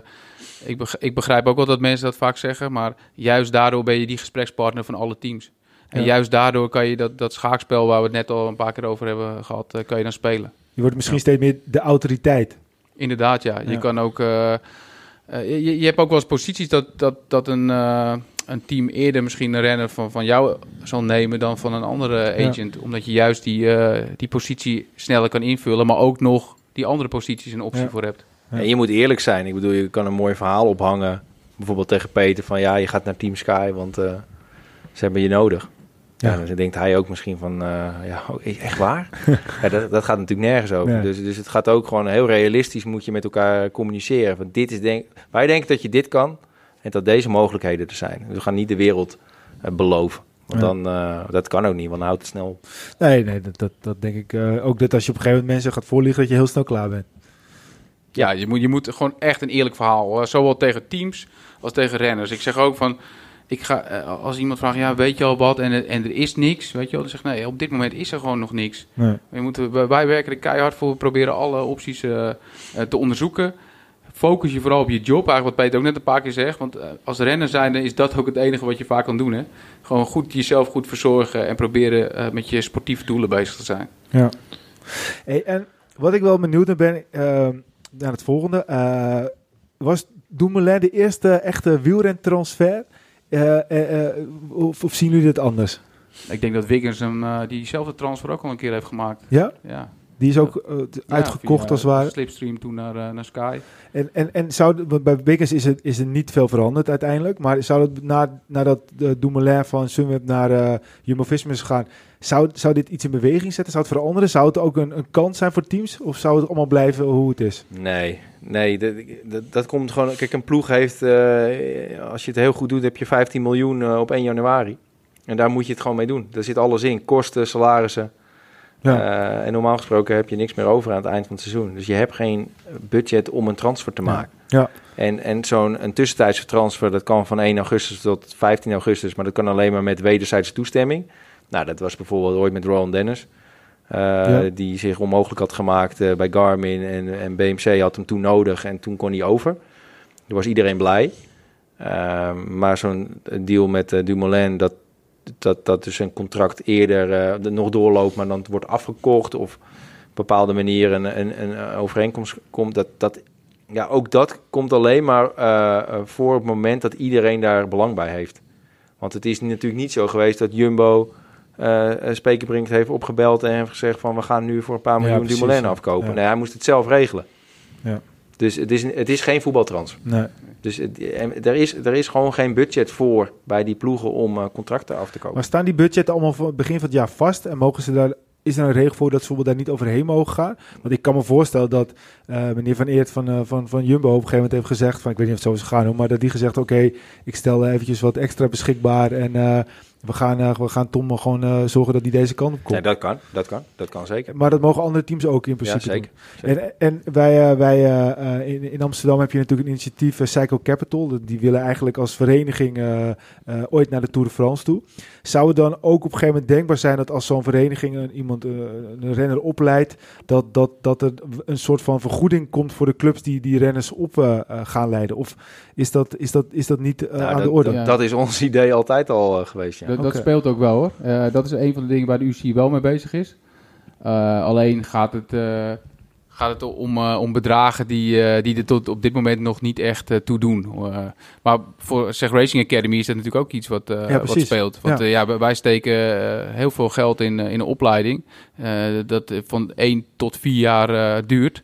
ik, ik begrijp ook wel dat mensen dat vaak zeggen, maar juist daardoor ben je die gesprekspartner van alle teams. En Ja. juist daardoor kan je dat, dat schaakspel waar we het net al een paar keer over hebben gehad, eh, kan je dan spelen. Je wordt misschien steeds meer de autoriteit. Inderdaad, ja. Je kan ook. eh, Eh, je, je hebt ook wel eens posities dat, dat, dat een, eh, een team eerder misschien een renner van, van jou zal nemen dan van een andere Ja. agent. Omdat je juist die, eh, die positie sneller kan invullen, maar ook nog die andere posities een optie Ja. voor hebt. Ja. En je moet eerlijk zijn. Ik bedoel, je kan een mooi verhaal ophangen. Bijvoorbeeld tegen Peter van ja, je gaat naar Team Sky, want eh, ze hebben je nodig. Ja. Dan denkt hij ook misschien van, eh, ja, oh, echt waar? ja, dat, dat gaat natuurlijk nergens over. Nee. Dus, dus het gaat ook gewoon heel realistisch moet je met elkaar communiceren. Want dit is denk, wij denken dat je dit kan en dat deze mogelijkheden er zijn. We gaan niet de wereld eh, beloven. Want Ja. dan, eh, dat kan ook niet, want dan houdt het snel op. Nee, nee dat, dat, dat denk ik eh, ook. Dat als je op een gegeven moment mensen gaat voorliegen, dat je heel snel klaar bent. Ja, je moet, je moet gewoon echt een eerlijk verhaal. Zowel tegen teams als tegen renners. Ik zeg ook van. Ik ga, eh, als iemand vraagt, ja, weet je al wat? En, en er is niks, weet je wel. Dan zeg ik, nee, op dit moment is er gewoon nog niks. Nee. Je moet, wij- werken er keihard voor. We proberen alle opties eh, eh, te onderzoeken. Focus je vooral op je job. Eigenlijk wat Peter ook net een paar keer zegt. Want als renner zijnde is dat ook het enige wat je vaak kan doen. Hè? Gewoon goed jezelf goed verzorgen. En proberen met je sportieve doelen bezig te zijn. Ja. Hey, en wat ik wel benieuwd naar ben, eh, naar het volgende. was Dumoulin de eerste echte wielrentransfer? Eh, of, of zien jullie dit anders? Ik denk dat Wiggins hem, eh, diezelfde transfer ook al een keer heeft gemaakt. Ja? Ja. Die is ook eh, uitgekocht via als het ware. Slipstream toen naar, eh, naar Sky. En, en, en zou, want bij Wiggins is, het, is er niet veel veranderd uiteindelijk. Maar zou het na, nadat de Dumoulin van Sunweb naar eh Jumbo-Visma is gegaan... Zou, zou dit iets in beweging zetten? Zou het veranderen? Zou het ook een, een kans zijn voor teams? Of zou het allemaal blijven hoe het is? Nee, nee, dat, dat, dat komt gewoon. Kijk, een ploeg heeft, eh, als je het heel goed doet, heb je 15 miljoen eh, op 1 januari. En daar moet je het gewoon mee doen. Daar zit alles in: kosten, salarissen. Ja. Eh, en normaal gesproken heb je niks meer over aan het eind van het seizoen. Dus je hebt geen budget om een transfer te maken. Ja. En, en zo'n een tussentijdse transfer, dat kan van 1 augustus tot 15 augustus, maar dat kan alleen maar met wederzijdse toestemming. Nou, dat was bijvoorbeeld ooit met Rowan Dennis. Eh, Ja. Die zich onmogelijk had gemaakt eh, bij Garmin. En, en BMC had hem toen nodig en toen kon hij over. Toen was iedereen blij. Ehm, maar zo'n deal met eh, Dumoulin, dat, dat, dat dus een contract eerder eh, nog doorloopt, maar dan wordt afgekocht. Of op bepaalde manier een, een, een overeenkomst komt. Dat, dat, ja, ook dat komt alleen maar eh, eh, voor het moment dat iedereen daar belang bij heeft. Want het is natuurlijk niet zo geweest dat Jumbo Spekerbrink heeft opgebeld en heeft gezegd van we gaan nu voor een paar Ja, miljoen precies, Dumoulin ja. afkopen. Ja. Nee, hij moest het zelf regelen. Ja. Dus het is, het is geen voetbaltransfer. Nee. Dus het- en er, is, er is gewoon geen budget voor bij die ploegen om eh, contracten af te kopen. Maar staan die budgetten allemaal van het begin van het jaar vast? En mogen ze daar, is er een regel voor dat ze bijvoorbeeld daar niet overheen mogen gaan? Want ik kan me voorstellen dat meneer Van Eert van, van, van Jumbo op een gegeven moment heeft gezegd... Van, ik weet niet of het zo is gegaan, hoor, maar dat die gezegd... Oké, ik stel eventjes wat extra beschikbaar en we, gaan, eh, we gaan Tom gewoon eh, zorgen dat hij deze kant op komt. Nee, dat kan, dat kan, dat kan zeker. Maar dat mogen andere teams ook in Ja, principe zeker. doen. En, en wij, eh, wij eh, eh, in, in Amsterdam heb je natuurlijk een initiatief, uh, Psycho Capital. Die willen eigenlijk als vereniging eh, eh, ooit naar de Tour de France toe. Zou het dan ook op een gegeven moment denkbaar zijn dat als zo'n vereniging een, iemand, een renner opleidt, dat, dat, dat er een soort van vergoeding komt voor de clubs die die renners op gaan leiden? Of is dat, is dat, is dat niet eh, Nou, aan dat, de orde? Dat, Ja. dat is ons idee altijd al geweest, ja. Dat, speelt ook wel hoor. Eh, dat is een van de dingen waar de UCI wel mee bezig is. Eh, alleen gaat het. eh, Gaat het om, eh, om bedragen die, eh, die er tot op dit moment nog niet echt eh, toe doen. Eh, maar voor zeg Racing Academy is dat natuurlijk ook iets wat, eh, Ja, wat speelt. Want Ja. ja, wij- steken heel veel geld in, in een opleiding. eh, dat van 1 tot 4 jaar eh, duurt.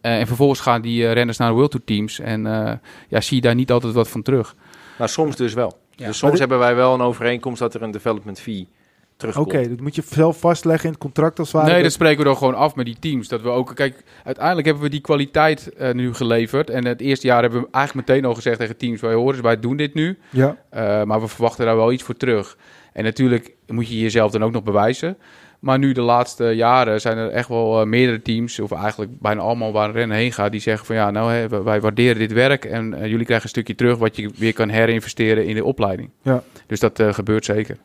Eh, en vervolgens gaan die renners naar de World Tour teams. En eh, ja, zie je daar niet altijd wat van terug. Maar soms dus wel. Ja. Dus soms dit- hebben wij wel een overeenkomst dat er een development fee Oké, terugkomt. dat moet je zelf vastleggen in het contract als ware. Nee, dat spreken we dan gewoon af met die teams. Dat we ook, kijk, uiteindelijk hebben we die kwaliteit eh, nu geleverd. En het eerste jaar hebben we eigenlijk meteen al gezegd tegen teams: wij horen, wij doen dit nu. Ja, Eh, maar we verwachten daar wel iets voor terug. En natuurlijk moet je jezelf dan ook nog bewijzen. Maar nu de laatste jaren zijn er echt wel eh, meerdere teams, of eigenlijk bijna allemaal waar een renner heen gaat, die zeggen van ja, nou hè, wij- wij waarderen dit werk en eh, jullie krijgen een stukje terug wat je weer kan herinvesteren in de opleiding. Ja. Dus dat eh, gebeurt zeker.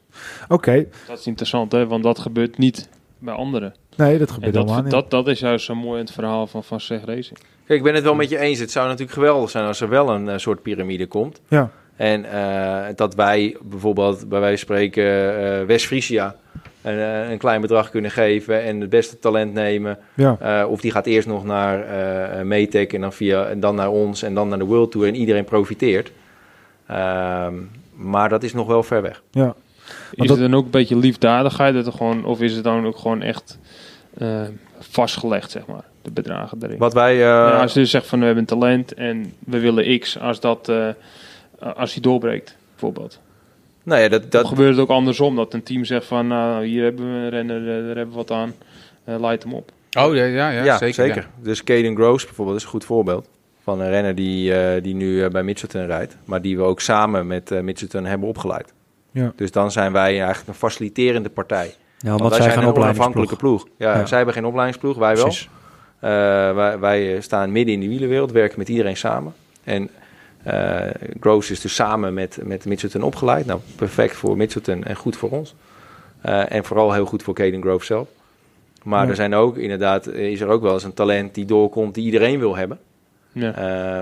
oké. Dat is interessant, hè? want dat gebeurt niet bij anderen. Nee, dat En gebeurt dat, allemaal niet. dat, dat is juist zo mooi in het verhaal van, van Zeg Racing. Kijk, ik ben het wel met je eens. Het zou natuurlijk geweldig zijn als er wel een soort piramide komt. Ja. En eh, dat wij bijvoorbeeld, bij wijze van spreken, eh West-Friesia een, eh, een klein bedrag kunnen geven en het beste talent nemen. Ja. Eh, of die gaat eerst nog naar eh Metec en dan, via, en dan naar ons en dan naar de World Tour en iedereen profiteert. Ehm, maar dat is nog wel ver weg. ja. Is dat- het dan ook een beetje liefdadigheid? Dat er gewoon, of is het dan ook gewoon echt eh, vastgelegd, zeg maar, de bedragen erin? Wat wij... eh, Ja, als je dus zegt van we hebben een talent en we willen X als dat eh, als hij doorbreekt, bijvoorbeeld. Nou ja, dat, dat, gebeurt het ook andersom, dat een team zegt van nou, hier hebben we een renner, eh, daar hebben we wat aan, eh light hem op. Oh ja, ja, ja, ja, zeker. zeker. ja. Dus Caden Gross bijvoorbeeld is een goed voorbeeld. Van een renner die, eh, die nu eh, bij Mitchelton rijdt. Maar die we ook samen met eh Mitchelton hebben opgeleid. Ja. Dus dan zijn wij eigenlijk een faciliterende partij. Ja, Want want wij zij zijn gaan een onafhankelijke opleidingsploeg. ploeg. Ja, Ja. Zij hebben geen opleidingsploeg, wij wel. Precies. Eh, wij, wij staan midden in de wielenwereld, werken met iedereen samen. En eh Gross is dus samen met, met Mitchelton opgeleid. Nou, perfect voor Mitchelton en goed voor ons. Eh, en vooral heel goed voor Caden Grove zelf. Maar Ja. er zijn ook, inderdaad, is er ook wel eens een talent die doorkomt die iedereen wil hebben. Ja.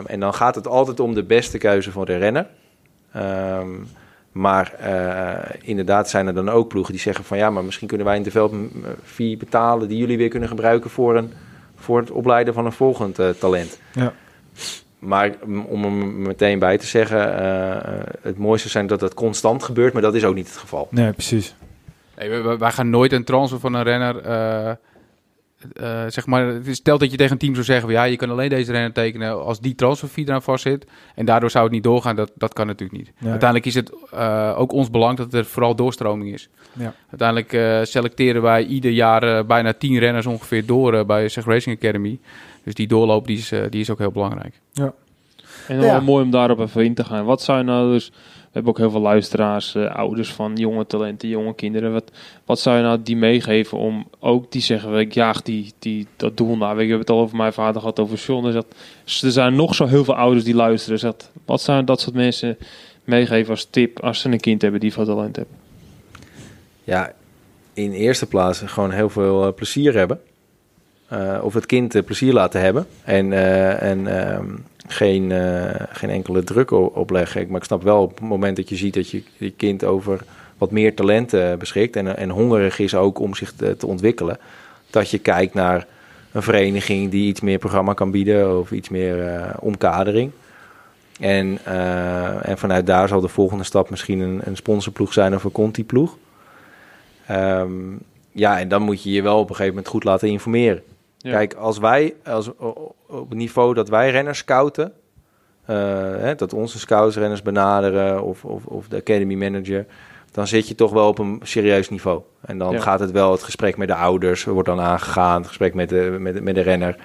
En dan gaat het altijd om de beste keuze van de renner. Ehm, maar eh, inderdaad zijn er dan ook ploegen die zeggen van ja, maar misschien kunnen wij een development fee betalen die jullie weer kunnen gebruiken voor, een, voor het opleiden van een volgend eh, talent. Ja. Maar om er meteen bij te zeggen, eh, het mooiste zijn dat dat constant gebeurt, maar dat is ook niet het geval. Nee, precies. Nee, wij- gaan nooit een transfer van een renner. eh, eh, zeg maar, stel dat je tegen een team zou zeggen: van, ja, je kan alleen deze renner tekenen als die transferfee eraan vast zit. En daardoor zou het niet doorgaan. Dat, dat kan natuurlijk niet. Nee. Uiteindelijk is het eh, ook ons belang dat er vooral doorstroming is. Ja. Uiteindelijk eh, selecteren wij ieder jaar eh, bijna tien renners ongeveer door eh, bij Zeg Racing Academy. Dus die doorloop die is, eh, die is ook heel belangrijk. En dan Ja. wel mooi om daarop even in te gaan. Wat zou je nou dus... We hebben ook heel veel luisteraars, eh, ouders van jonge talenten, jonge kinderen. Wat, wat zou je nou die meegeven om ook die zeggen, ik jaag die, die, dat doel na. Ik heb het al over mijn vader gehad, over John. Dus dat, er zijn nog zo heel veel ouders die luisteren. Zegt, wat zou dat soort mensen meegeven als tip als ze een kind hebben die veel talent hebben? Ja, in eerste plaats gewoon heel veel eh, plezier hebben. Eh, of het kind eh, plezier laten hebben. En, eh, en ehm, geen, geen enkele druk opleggen. Maar ik snap wel op het moment dat je ziet dat je je kind over wat meer talent eh, beschikt. En, en hongerig is ook om zich te, ontwikkelen. Dat je kijkt naar een vereniging die iets meer programma kan bieden. Of iets meer omkadering. En, en vanuit daar zal de volgende stap misschien een, een sponsorploeg zijn of een Conti-ploeg. Ehm, ja, en dan moet je je wel op een gegeven moment goed laten informeren. Ja. Kijk, als wij als, op het niveau dat wij renners scouten, eh, hè, dat onze scouts renners benaderen of, of, of de academy manager, dan zit je toch wel op een serieus niveau. En dan Ja. gaat het wel, het gesprek met de ouders wordt dan aangegaan, het gesprek met de, met, met de renner.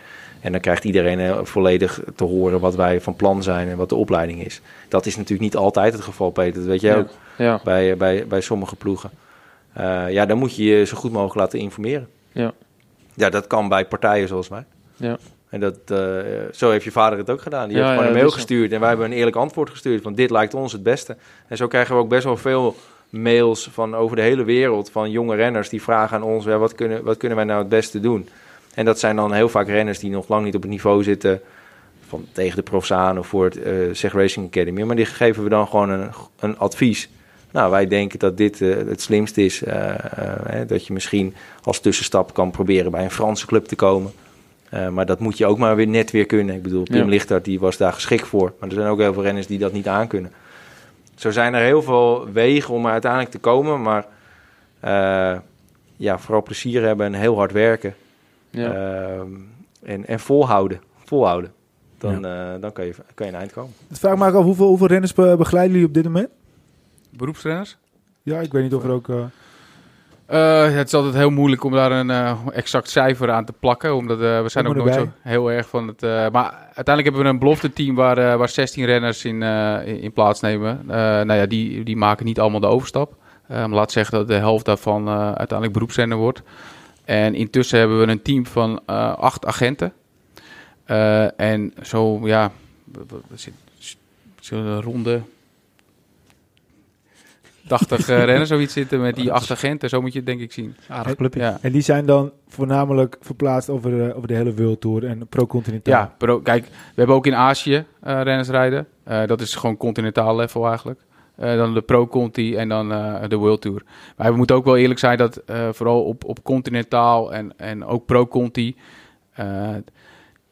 En dan krijgt iedereen eh, volledig te horen wat wij van plan zijn en wat de opleiding is. Dat is natuurlijk niet altijd het geval, Peter. Dat weet jij Ja. ook Ja, bij, bij, bij sommige ploegen. Eh, ja, dan moet je je zo goed mogelijk laten informeren. Ja. Ja, dat kan bij partijen zoals mij. Ja. En dat, eh, zo heeft je vader het ook gedaan. Die Ja, heeft gewoon ja, een mail gestuurd en wij hebben een eerlijk antwoord gestuurd van dit lijkt ons het beste. En zo krijgen we ook best wel veel mails van over de hele wereld van jonge renners die vragen aan ons, ja, wat, kunnen, wat kunnen wij nou het beste doen? En dat zijn dan heel vaak renners die nog lang niet op het niveau zitten van tegen de profs aan of voor het eh Zeg Racing Academy. Maar die geven we dan gewoon een, een advies. Nou, wij denken dat dit eh, het slimste is. eh, eh, hè, dat je misschien als tussenstap kan proberen bij een Franse club te komen. Eh, maar dat moet je ook maar weer net weer kunnen. Ik bedoel, Pim Ja. Lichtert die was daar geschikt voor. Maar er zijn ook heel veel renners die dat niet aankunnen. Zo zijn er heel veel wegen om er uiteindelijk te komen. Maar eh, ja, vooral plezier hebben en heel hard werken. ja. Ehm, en, en volhouden. Volhouden. Dan, eh, dan kan, je, kan je een eind komen. Het vraag me ook af, hoeveel, hoeveel renners be- begeleiden jullie op dit moment? Beroepsrenners? Ja, ik weet niet of er ook... eh, Eh, het is altijd heel moeilijk om daar een eh, exact cijfer aan te plakken. Omdat we zijn Kom ook nooit zo heel erg van het... maar uiteindelijk hebben we een belofte team waar, waar 16 renners in, in, plaatsnemen. Nou ja, die, die maken niet allemaal de overstap. Laat zeggen dat de helft daarvan uiteindelijk beroepsrenner wordt. En intussen hebben we een team van acht agenten. En zo, ja... we- we- we zitten- Zullen ronde 80 eh, renners zoiets zitten met die acht agenten. Zo moet je het denk ik zien. Aardig clubje. Ja. En die zijn dan voornamelijk verplaatst over, eh, over de hele World Tour en pro-continentaal. Ja, pro, kijk, we hebben ook in Azië eh renners rijden. Eh, dat is gewoon continentaal level eigenlijk. Eh, dan de Pro Conti en dan eh, de World Tour. Maar we moeten ook wel eerlijk zijn dat eh, vooral op, op continentaal en, en ook Pro Conti, eh,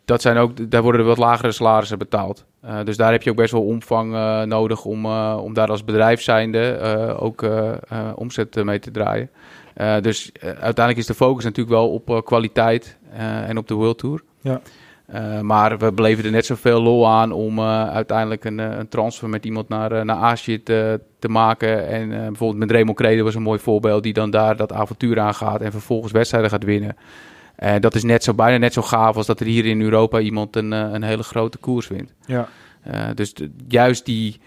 dat zijn ook, daar worden er wat lagere salarissen betaald. Eh, dus daar heb je ook best wel omvang eh, nodig om, eh, om daar als bedrijf zijnde ook omzet mee te draaien. Dus uiteindelijk is de focus natuurlijk wel op kwaliteit en op de World Tour. Ja. Maar we beleven er net zoveel lol aan om uiteindelijk een, een transfer met iemand naar, naar Azië te, te maken. En bijvoorbeeld met Raymond Krede was een mooi voorbeeld die dan daar dat avontuur aangaat en vervolgens wedstrijden gaat winnen. En dat is net zo, bijna net zo gaaf als dat er hier in Europa iemand een, eh, een hele grote koers wint. Ja. Eh, dus de- juist die,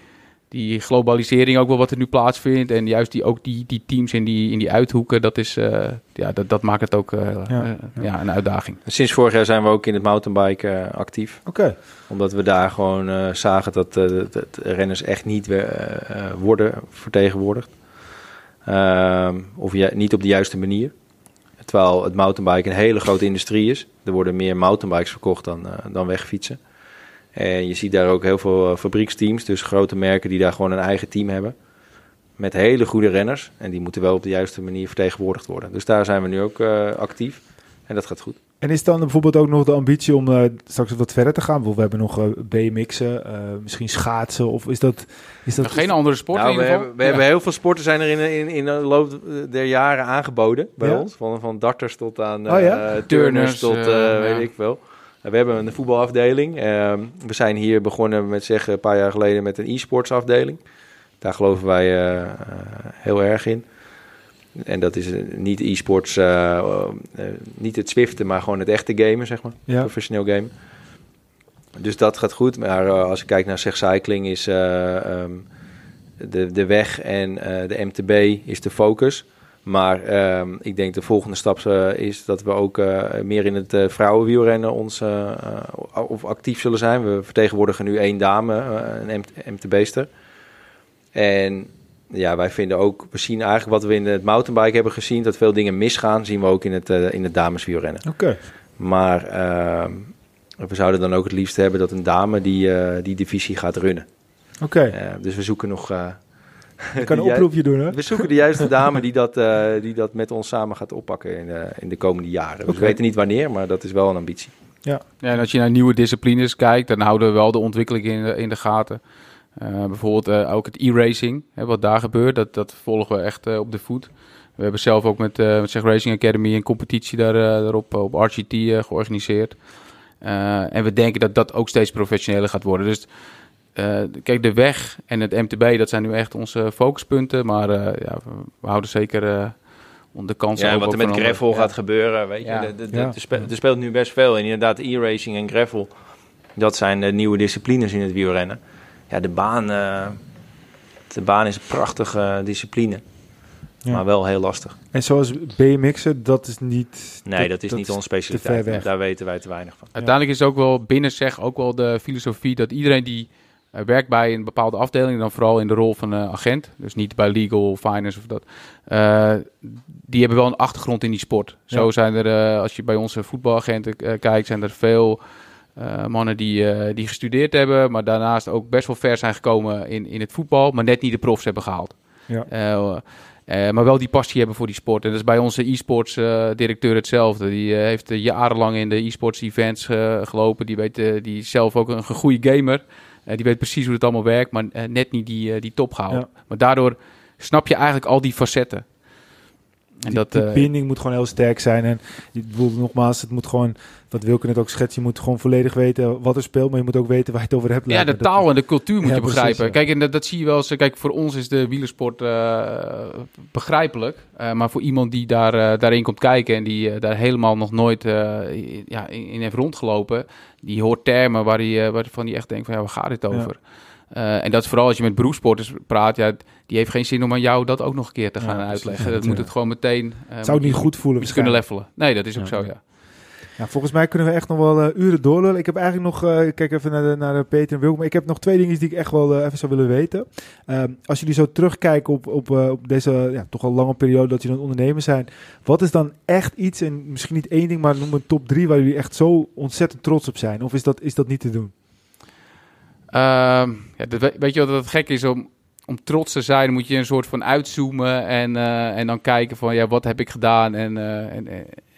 die globalisering ook wel wat er nu plaatsvindt. En juist die, ook die, die teams in die, in die uithoeken, dat, is, eh, ja, dat, dat maakt het ook eh, Ja, eh, ja, een uitdaging. Sinds vorig jaar zijn we ook in het mountainbiken eh, actief. Oké. Omdat we daar gewoon eh, zagen dat, eh, dat, dat renners echt niet weer, eh, eh, worden vertegenwoordigd. Ehm, of ja, niet op de juiste manier. Terwijl het mountainbiken een hele grote industrie is. Er worden meer mountainbikes verkocht dan, eh, dan wegfietsen. En je ziet daar ook heel veel eh, fabrieksteams, dus grote merken die daar gewoon een eigen team hebben. Met hele goede renners. En die moeten wel op de juiste manier vertegenwoordigd worden. Dus daar zijn we nu ook eh, actief. En dat gaat goed. En is dan bijvoorbeeld ook nog de ambitie om eh, straks wat verder te gaan? We hebben nog eh BMX'en, eh, misschien schaatsen, of is dat... Is dat Geen andere sport Nou, in we ieder geval. hebben, we hebben heel veel sporten zijn er in, in, in de loop der jaren aangeboden bij Ja? ons. Van, van darters tot aan Oh ja? eh, turners Turners, tot weet ja. ik veel. we hebben een voetbalafdeling. Ehm, we zijn hier begonnen met zeggen een paar jaar geleden met een e-sports afdeling. Daar geloven wij heel erg in. En dat is eh, niet e-sports, eh, eh, niet het Zwiften, maar gewoon het echte gamen, zeg maar. Ja. Professioneel gamen. Dus dat gaat goed. Maar als ik kijk naar zeg cycling is eh, ehm, de, de weg en de MTB is de focus. Maar ehm, ik denk de volgende stap is dat we ook meer in het vrouwenwielrennen ons of actief zullen zijn. We vertegenwoordigen nu één dame, een MT MTB'ster. En ja, wij vinden ook, we zien eigenlijk wat we in het mountainbike hebben gezien, dat veel dingen misgaan, zien we ook in het, eh, in het dameswielrennen. Oké. Maar ehm, we zouden dan ook het liefst hebben dat een dame die, eh, die divisie gaat runnen. Oké. Eh, dus we zoeken nog... eh, Ik kan een oproepje doen, hè? We zoeken de juiste dame die dat, eh, die dat met ons samen gaat oppakken in de, in de komende jaren. Dus we weten niet wanneer, maar dat is wel een ambitie. Ja, en als je naar nieuwe disciplines kijkt, dan houden we wel de ontwikkeling in de, in de gaten. Eh, bijvoorbeeld eh, ook het e-racing, wat daar gebeurt, dat, dat volgen we echt eh, op de voet. We hebben zelf ook met, eh met zeg Racing Academy een competitie daar, daarop op RGT eh, georganiseerd. Eh, en we denken dat dat ook steeds professioneler gaat worden. Dus eh, kijk, de weg en het MTB, dat zijn nu echt onze focuspunten. Maar eh, ja, we, we houden zeker eh de kansen Ja, en wat er met gravel gaat gebeuren, weet je. Ja. De- de- de- Ja. Er, spe- er speelt nu best veel. En inderdaad, e-racing en gravel, dat zijn de nieuwe disciplines in het wielrennen. Ja, de baan, eh, de baan is een prachtige discipline. Ja. Maar wel heel lastig. En zoals BMX'en, dat is niet... Nee, dat, is niet onze specialiteit. Daar weten wij te weinig van. Uiteindelijk is het ook wel binnen zeg ook wel de filosofie dat iedereen die eh, werkt bij een bepaalde afdeling, dan vooral in de rol van eh, agent, dus niet bij legal, finance of dat, eh, die hebben wel een achtergrond in die sport. Zo Ja. zijn er, eh, als je bij onze voetbalagenten kijkt, zijn er veel eh, mannen die, eh, die gestudeerd hebben, maar daarnaast ook best wel ver zijn gekomen in, in het voetbal, maar net niet de profs hebben gehaald. Ja. Eh, maar wel die passie hebben voor die sport. En dat is bij onze e-sports directeur hetzelfde. Die heeft jarenlang in de e-sports events gelopen. Die, weet, die is zelf ook een goede gamer. Die weet precies hoe het allemaal werkt, maar net niet die, die top gehaald. Ja. Maar daardoor snap je eigenlijk al die facetten. En Die, dat, die binding moet gewoon heel sterk zijn. En ik bedoel, nogmaals, het moet gewoon, wat Wilke net ook schetst, je moet gewoon volledig weten wat er speelt, maar je moet ook weten waar je het over hebt. Ja, de. Dat- taal en de cultuur moet Ja, je precies, begrijpen. ja. Kijk, en dat, dat zie je wel eens. Kijk, voor ons is de wielersport eh, begrijpelijk. Eh, maar voor iemand die daar, eh, daarin komt kijken en die daar helemaal nog nooit ja, in, in heeft rondgelopen, die hoort termen waar hij, waarvan hij echt denkt van ja, waar gaat dit over? En dat is vooral als je met beroepssporters praat, ja, die heeft geen zin om aan jou dat ook nog een keer te gaan uitleggen. Ja, dat moet het gewoon meteen. Het zou moet niet goed voelen. je kunnen levelen. Nee, dat is ook zo, ja. Ja, volgens mij kunnen we echt nog wel eh, uren doorlullen. Ik heb eigenlijk nog, eh, ik kijk even naar, de, naar Peter en Wilke, maar ik heb nog twee dingen die ik echt wel eh, even zou willen weten. Ehm, als jullie zo terugkijken op, op, op deze ja, toch al lange periode dat jullie aan het ondernemen zijn, wat is dan echt iets, en misschien niet één ding, maar noem een top drie waar jullie echt zo ontzettend trots op zijn? Of is dat, is dat niet te doen? Ehm, ja, weet je wat het gek is om... om trots te zijn, moet je een soort van uitzoomen en, en dan kijken van ja, wat heb ik gedaan en, en,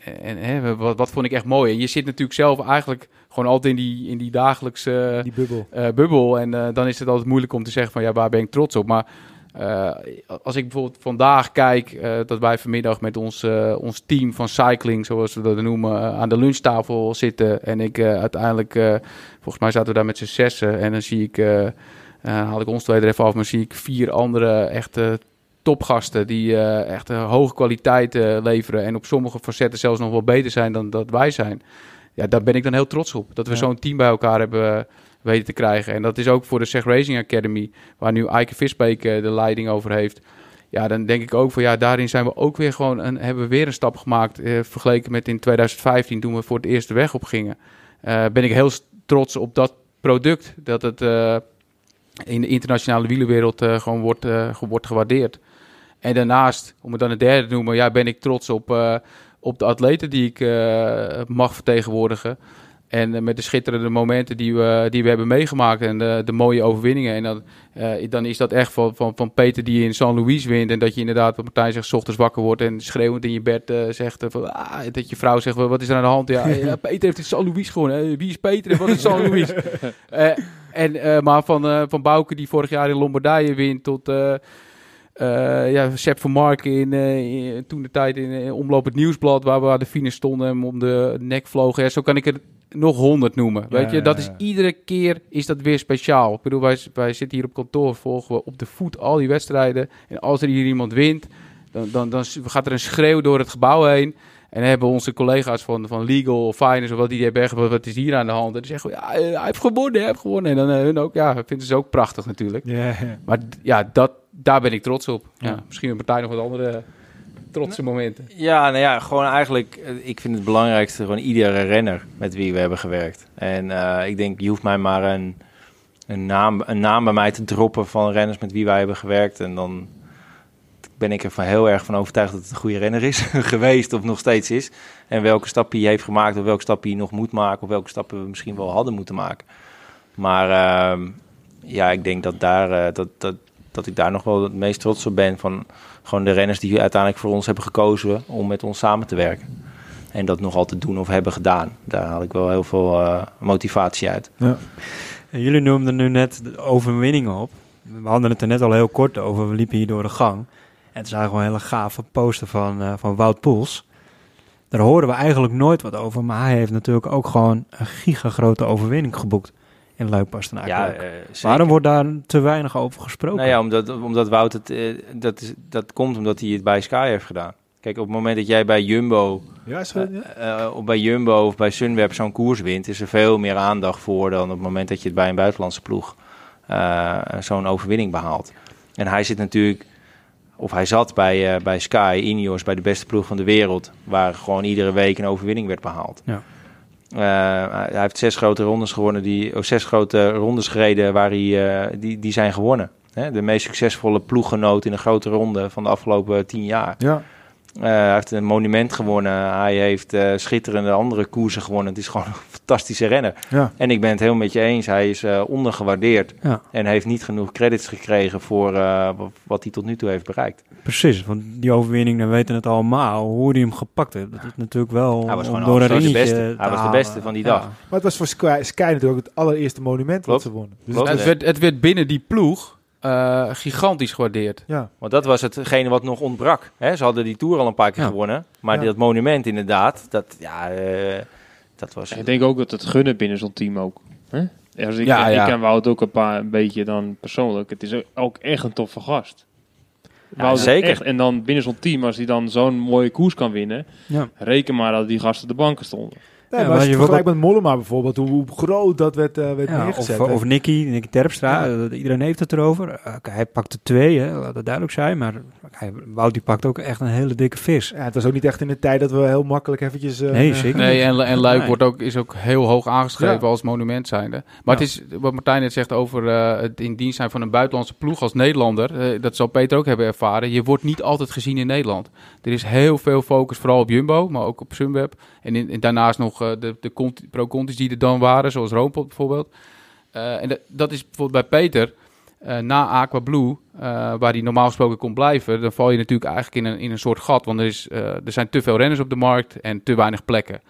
en, hè, wat, wat vond ik echt mooi. En je zit natuurlijk zelf eigenlijk gewoon altijd in die, in die dagelijkse Die bubbel. eh, bubbel. En eh, dan is het altijd moeilijk om te zeggen van ja, waar ben ik trots op. Maar eh, als ik bijvoorbeeld vandaag kijk dat wij vanmiddag met ons, ons team van cycling, zoals we dat noemen, aan de lunchtafel zitten. En ik uiteindelijk, volgens mij zaten we daar met z'n zessen. En dan zie ik, haal ik ons twee er even af, maar zie ik vier andere echte topgasten die eh, echt een hoge kwaliteit eh, leveren. En op sommige facetten zelfs nog wel beter zijn dan dat wij zijn. Ja, daar ben ik dan heel trots op. Dat we Ja. zo'n team bij elkaar hebben eh, weten te krijgen. En dat is ook voor de Seg Racing Academy, waar nu Eike Visbeek eh, de leiding over heeft. Ja, dan denk ik ook van ja, daarin zijn we ook weer gewoon een, hebben we weer een stap gemaakt. eh, vergeleken met in 2015, toen we voor het eerst de weg op gingen. Eh, ben ik heel trots op dat product. Dat het eh, in de internationale wielerwereld eh, gewoon wordt, eh, wordt gewaardeerd. En daarnaast, om het dan een derde te noemen, ja, ben ik trots op, eh, op de atleten die ik eh, mag vertegenwoordigen. En eh, met de schitterende momenten die we, die we hebben meegemaakt en de, de mooie overwinningen. En dan, dan is dat echt van, van, van Peter die in San Luis wint. En dat je inderdaad, wat Martijn zegt, 's ochtends wakker wordt en schreeuwend in je bed zegt. van, ah, dat je vrouw zegt, wat is er aan de hand? Ja, ja, Peter heeft in San Luis gewonnen. Wie is Peter en wat is San Luis? En, maar van, van Bouke die vorig jaar in Lombardije wint tot... eh, ja, Sepp van Marken in, eh, in- toen de tijd in, eh, Omloop het Nieuwsblad, waar we aan de finish stonden en om de nek vlogen. Ja, zo kan ik er nog honderd noemen. Ja, weet je, dat is iedere keer is dat weer speciaal. Ik bedoel, wij, wij zitten hier op kantoor, volgen we op de voet al die wedstrijden. En als er hier iemand wint, dan, dan, dan gaat er een schreeuw door het gebouw heen. En hebben onze collega's van, van Legal of Finance of wat die hebben echt, wat, is hier aan de hand? En die zeggen, ja, hij heeft gewonnen, hij heeft gewonnen. En dan hun ook, ja, vinden ze ook prachtig natuurlijk. Maar ja, dat, daar ben ik trots op. Ja. Ja. Misschien een partij nog wat andere trotse momenten. Ja, nou ja, gewoon eigenlijk, eh, ik vind het belangrijkste gewoon iedere renner met wie we hebben gewerkt. En eh, ik denk, je hoeft mij maar een, een, naam, een naam bij mij te droppen van renners met wie wij hebben gewerkt. En dan ben ik er van heel erg van overtuigd dat het een goede renner is geweest of nog steeds is. En welke stappen hij heeft gemaakt of welke stappen hij nog moet maken of welke stappen we misschien wel hadden moeten maken. Maar ehm, ja, ik denk dat, daar, eh, dat, dat, dat ik daar nog wel het meest trots op ben van gewoon de renners die uiteindelijk voor ons hebben gekozen om met ons samen te werken. En dat nog altijd doen of hebben gedaan. Daar haal ik wel heel veel eh, motivatie uit. En jullie noemden nu net de overwinningen op. We hadden het er net al heel kort over. We liepen hier door de gang. En het zagen we een hele gave poster van, eh, van Wout Poels. Daar horen we eigenlijk nooit wat over. Maar hij heeft natuurlijk ook gewoon een gigagrote overwinning geboekt in Luik Bastenaken. Ja, eh. Waarom wordt daar te weinig over gesproken? Nou ja, omdat, omdat Wout het, eh, dat, is, dat komt omdat hij het bij Sky heeft gedaan. Kijk, op het moment dat jij bij Jumbo, Ja, is goed, ja? eh, of bij Jumbo of bij Sunweb zo'n koers wint, is er veel meer aandacht voor dan op het moment dat je het bij een buitenlandse ploeg eh, zo'n overwinning behaalt. En hij zit natuurlijk, of hij zat bij, eh, bij Sky, Ineos, bij de beste ploeg van de wereld, waar gewoon iedere week een overwinning werd behaald. Ja. Eh, hij heeft zes grote rondes gewonnen, die, oh, zes grote rondes gereden waar hij, eh, die, die zijn gewonnen. Hè? De meest succesvolle ploeggenoot in een grote ronde van de afgelopen tien jaar. Ja. Eh, hij heeft een monument gewonnen. Hij heeft eh, schitterende andere koersen gewonnen. Het is gewoon een fantastische renner. Ja. En ik ben het heel met je eens. Hij is eh, ondergewaardeerd. Ja. En heeft niet genoeg credits gekregen voor eh, wat, hij tot nu toe heeft bereikt. Precies, want die overwinning, dan weten het allemaal. Hoe hij hem gepakt heeft. Dat is natuurlijk wel Hij was gewoon door een absoluut de beste. te Hij was de beste van die Ja. dag. Maar het was voor Sky, Sky natuurlijk ook het allereerste monument Klopt. wat ze wonnen. Dus Klopt. het Het was- werd, het werd binnen die ploeg eh, gigantisch gewaardeerd. ja. Want dat was hetgene wat nog ontbrak. Hè? Ze hadden die Tour al een paar keer Ja. gewonnen. Maar Ja. dat monument inderdaad, dat, ja, eh, dat was... Ik denk ook dat het gunnen binnen zo'n team ook. Hè? Als ik, Ja, ik ken Wout ook een, paar, een beetje dan persoonlijk. Het is ook echt een toffe gast. Ja, zeker. Echt, en dan binnen zo'n team, als hij dan zo'n mooie koers kan winnen, Ja. reken maar dat die gasten de banken stonden. Nee, Ja, maar als je je vergelijkt met Mollema bijvoorbeeld, hoe, hoe groot dat werd, eh, werd Ja, neergezet. of, hè. of Nicky, Nicky Terpstra, eh, iedereen heeft het erover. Eh, oké, hij pakte twee, hè, laat het duidelijk zijn. Maar hij, Wout die pakt ook echt een hele dikke vis. ja, het was ook niet echt in de tijd dat we heel makkelijk eventjes... eh, Nee, eh, zeker Nee, en, en Luik Nee. wordt ook, is ook heel hoog aangeschreven Ja. als monument zijnde. Maar het is wat Martijn net zegt over eh, het in dienst zijn van een buitenlandse ploeg als Nederlander. eh, dat zal Peter ook hebben ervaren. Je wordt niet altijd gezien in Nederland. Er is heel veel focus, vooral op Jumbo, maar ook op Sunweb. En, in, en daarnaast nog eh, de, de conti- pro-contis die er dan waren, zoals Roompot bijvoorbeeld. Eh, en dat, is bijvoorbeeld bij Peter. eh, na Aqua Blue, eh, waar hij normaal gesproken kon blijven, dan val je natuurlijk eigenlijk in een, in een soort gat. Want er, is, eh, er zijn te veel renners op de markt en te weinig plekken.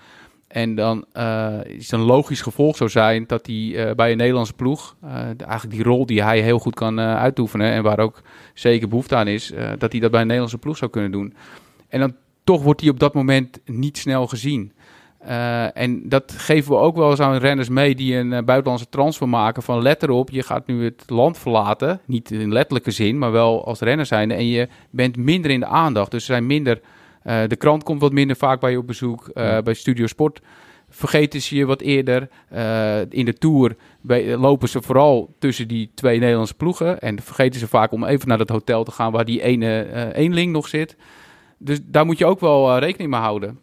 En dan eh, is een logisch gevolg zou zijn dat hij eh, bij een Nederlandse ploeg, eh, eigenlijk die rol die hij heel goed kan eh, uitoefenen en waar ook zeker behoefte aan is, eh, dat hij dat bij een Nederlandse ploeg zou kunnen doen. En dan toch wordt hij op dat moment niet snel gezien. Eh, en dat geven we ook wel eens aan renners mee die een eh, buitenlandse transfer maken. Van let erop, je gaat nu het land verlaten. Niet in letterlijke zin, maar wel als renner zijnde. En je bent minder in de aandacht. Dus er zijn minder. eh, de krant komt wat minder vaak bij je op bezoek. Bij Studio Sport vergeten ze je wat eerder. In de Tour bij- lopen ze vooral tussen die twee Nederlandse ploegen. En vergeten ze vaak om even naar dat hotel te gaan waar die ene eenling nog zit. Dus daar moet je ook wel rekening mee houden.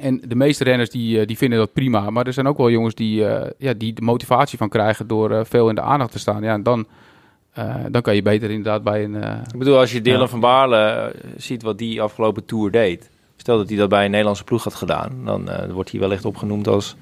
En de meeste renners die, eh, die vinden dat prima. Maar er zijn ook wel jongens die, eh, ja, die de motivatie van krijgen door eh, veel in de aandacht te staan. Ja, en dan, dan kan je beter inderdaad bij een... Ik bedoel, als je Dylan van Baarle ziet wat die afgelopen Tour deed. Stel dat hij dat bij een Nederlandse ploeg had gedaan. Dan wordt hij wellicht opgenoemd als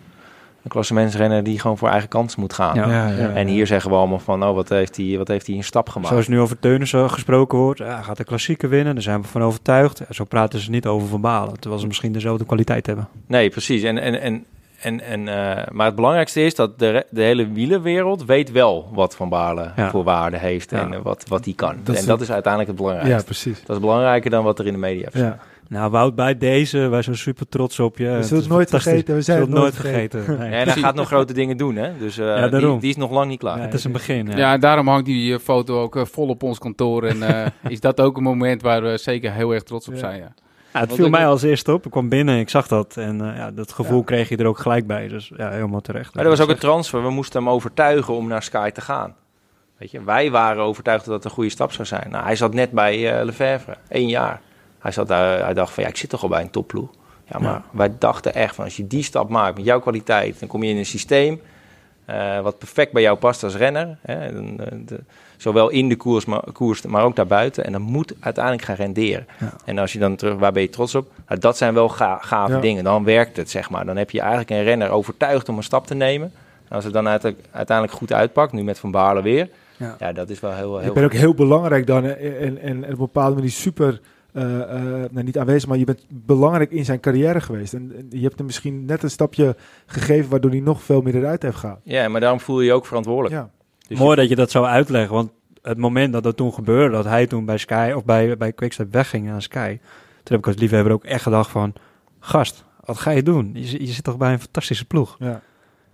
een klassementsrenner die gewoon voor eigen kans moet gaan. Ja. Ja, ja. En hier zeggen we allemaal van, oh, wat heeft hij, wat heeft hij een stap gemaakt? Zoals nu over Teunissen gesproken wordt, ja, gaat de klassieker winnen, daar zijn we van overtuigd. Ja, zo praten ze niet over Van Balen, terwijl ze misschien dezelfde kwaliteit hebben. Nee, precies. En, en, en, en, en, eh, maar het belangrijkste is dat de, de hele wielerwereld weet wel wat Van Baarle Ja. voor waarde heeft Ja. en eh, wat, wat hij kan. Dat en dat is uiteindelijk het ja, belangrijkste. precies. Dat is belangrijker dan wat er in de media is. Ja. Nou, Wout, bij deze, wij zijn super trots op je. We zullen het nooit vergeten. We zijn het zullen nooit het nooit vergeten. Nee. En hij gaat nog grote dingen doen, hè? Dus eh, Ja, die, daarom. die is nog lang niet klaar. Het is een begin. Ja. Ja, en daarom hangt die eh, foto ook eh, vol op ons kantoor. En eh, is dat ook een moment waar we zeker heel erg trots op zijn. Ja. Ja, het viel mij als eerste op. Ik kwam binnen, ik zag dat. En eh, ja, dat gevoel Ja. kreeg je er ook gelijk bij. Dus ja, helemaal terecht. Maar er was ook een transfer. We moesten hem overtuigen om naar Sky te gaan. Weet je, wij waren overtuigd dat het een goede stap zou zijn. Nou, hij zat net bij eh Lefevre, één jaar. Hij, zat daar, hij dacht van, ja, ik zit toch al bij een topploeg. Ja, maar Ja. wij dachten echt van, als je die stap maakt met jouw kwaliteit... dan kom je in een systeem eh, wat perfect bij jou past als renner. Hè, eh, de- zowel in de koers maar, koers, maar ook daarbuiten. En dan moet uiteindelijk gaan renderen. Ja. En als je dan terug, waar ben je trots op? Nou, dat zijn wel ga, gave Ja. dingen. Dan werkt het, zeg maar. Dan heb je eigenlijk een renner overtuigd om een stap te nemen. En als het dan uite- uiteindelijk goed uitpakt, nu met Van Baarle weer... Ja. Ja, dat is wel heel, heel Je bent ook heel belangrijk dan eh, en, en, en op een bepaalde manier super, nou niet aanwezig, maar je bent belangrijk in zijn carrière geweest. En, en je hebt hem misschien net een stapje gegeven waardoor hij nog veel meer eruit heeft gehaald. Ja, maar daarom voel je je ook verantwoordelijk. Ja, Dus Mooi dat je dat zou uitleggen. Want het moment dat dat toen gebeurde, dat hij toen bij Sky of bij, bij Quickstep wegging naar Sky. Toen heb ik als liefhebber ook echt gedacht van, gast, wat ga je doen? Je, zit- je zit toch bij een fantastische ploeg? ja.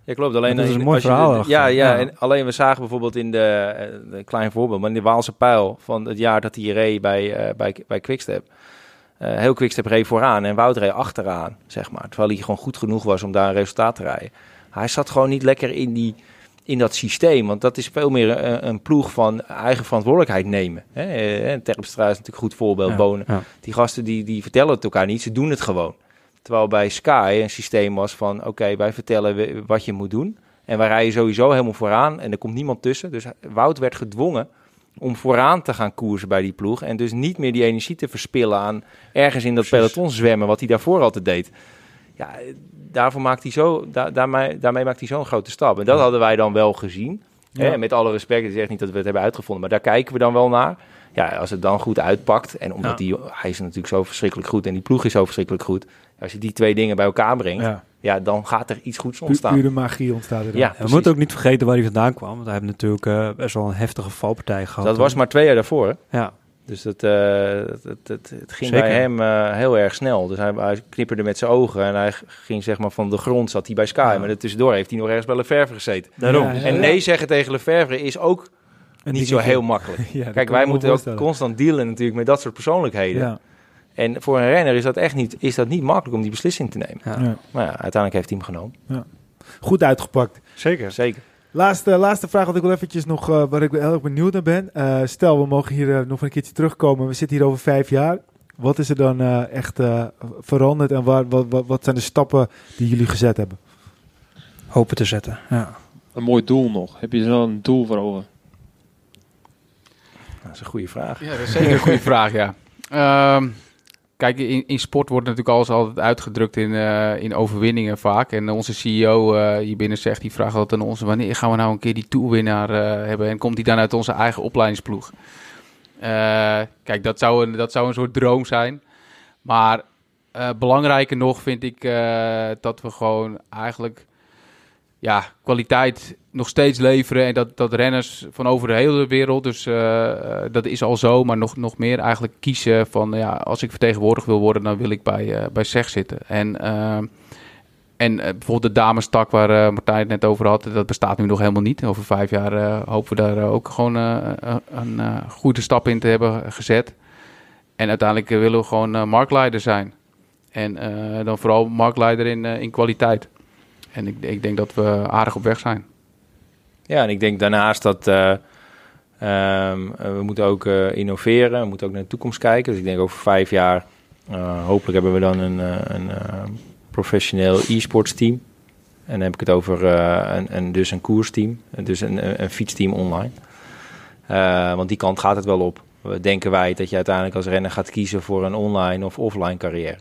Ja, klopt. Alleen Dat is in- een mooi als je verhaal Ja, ja, Ja. En alleen we zagen bijvoorbeeld in de, eh, een klein voorbeeld, maar in de Waalse pijl van het jaar dat hij reed bij, eh, bij, bij Quickstep. Eh, heel Quickstep reed vooraan en Wout reed achteraan, zeg maar. Terwijl hij gewoon goed genoeg was om daar een resultaat te rijden. Hij zat gewoon niet lekker in, die, in dat systeem, want dat is veel meer een, een ploeg van eigen verantwoordelijkheid nemen. Hè? Eh, Terpstra is natuurlijk een goed voorbeeld, Ja, Bonen. Die gasten die, die vertellen het elkaar niet, ze doen het gewoon. Terwijl bij Sky een systeem was van, oké, wij vertellen wat je moet doen. En wij rijden sowieso helemaal vooraan en er komt niemand tussen. Dus Wout werd gedwongen om vooraan te gaan koersen bij die ploeg. En dus niet meer die energie te verspillen aan ergens in dat peloton zwemmen, wat hij daarvoor altijd deed. Ja, daarvoor maakt hij zo, da- daarmee, daarmee maakt hij zo'n grote stap. En dat hadden wij dan wel gezien. Ja. Hè, met alle respect, het is echt niet dat we het hebben uitgevonden, maar daar kijken we dan wel naar. Ja, als het dan goed uitpakt, en omdat Ja. die, hij is natuurlijk zo verschrikkelijk goed en die ploeg is zo verschrikkelijk goed. Als je die twee dingen bij elkaar brengt, ja, ja. dan gaat er iets goeds ontstaan. pure magie ontstaat er dan. Ja, we moeten ook niet vergeten waar hij vandaan kwam. Want hij heeft natuurlijk eh, best wel een heftige valpartij gehad. Dat was maar twee jaar daarvoor. Hè? Ja, Dus dat, eh, het, het, het, het ging Zeker. bij hem eh, heel erg snel. Dus hij, hij knipperde met zijn ogen en hij ging zeg maar van de grond zat hij bij Sky. Ja. Maar er tussendoor heeft hij nog ergens bij Lefevre gezeten. daarom. Ja, ja. En nee zeggen tegen Lefevre is ook niet zo heel makkelijk. Ja, Kijk, wij moeten ook constant dealen natuurlijk met dat soort persoonlijkheden. Ja. En voor een renner is dat echt niet, is dat niet makkelijk om die beslissing te nemen. Ja. Ja. Maar ja, uiteindelijk heeft hij hem genomen. Goed uitgepakt. Zeker. Zeker. Laatste, laatste vraag wat ik wel eventjes nog, eh, waar ik wel heel erg benieuwd naar ben. Eh, stel, we mogen hier eh, nog een keertje terugkomen. We zitten hier over vijf jaar. Wat is er dan eh, echt eh, veranderd en waar, wat, wat, wat zijn de stappen die jullie gezet hebben? Hopen te zetten. Ja. Een mooi doel nog. Heb je zo een doel voor ogen? Dat is een goede vraag. Ja, dat is zeker een goede vraag, ja. Ehm, kijk, in, in sport wordt natuurlijk alles altijd uitgedrukt in, eh, in overwinningen vaak. En onze CEO uh, hier binnen zegt, die vraagt altijd aan ons... wanneer gaan we nou een keer die toerwinnaar uh, hebben? En komt die dan uit onze eigen opleidingsploeg? kijk, dat zou, een, dat zou een soort droom zijn. Maar belangrijker nog vind ik dat we gewoon eigenlijk ja, kwaliteit nog steeds leveren. En dat, dat renners van over de hele wereld, dus uh, dat is al zo, maar nog, nog meer eigenlijk kiezen van ja, als ik vertegenwoordigd wil worden, dan wil ik bij, uh, bij SEG zitten. En, en bijvoorbeeld de damestak waar Martijn het net over had, dat bestaat nu nog helemaal niet. Over vijf jaar hopen we daar ook gewoon een goede stap in te hebben gezet. En uiteindelijk willen we gewoon marktleider zijn. En dan vooral marktleider in, in kwaliteit. En ik, ik denk dat we aardig op weg zijn. Ja, en ik denk daarnaast dat uh, um, we moeten ook uh, innoveren. We moeten ook naar de toekomst kijken. Dus ik denk over vijf jaar, uh, hopelijk hebben we dan een, een professioneel e-sports team. En dan heb ik het over een, een, dus een koersteam, dus een, een fietsteam online. want die kant gaat het wel op. Denken wij dat je uiteindelijk als renner gaat kiezen voor een online of offline carrière.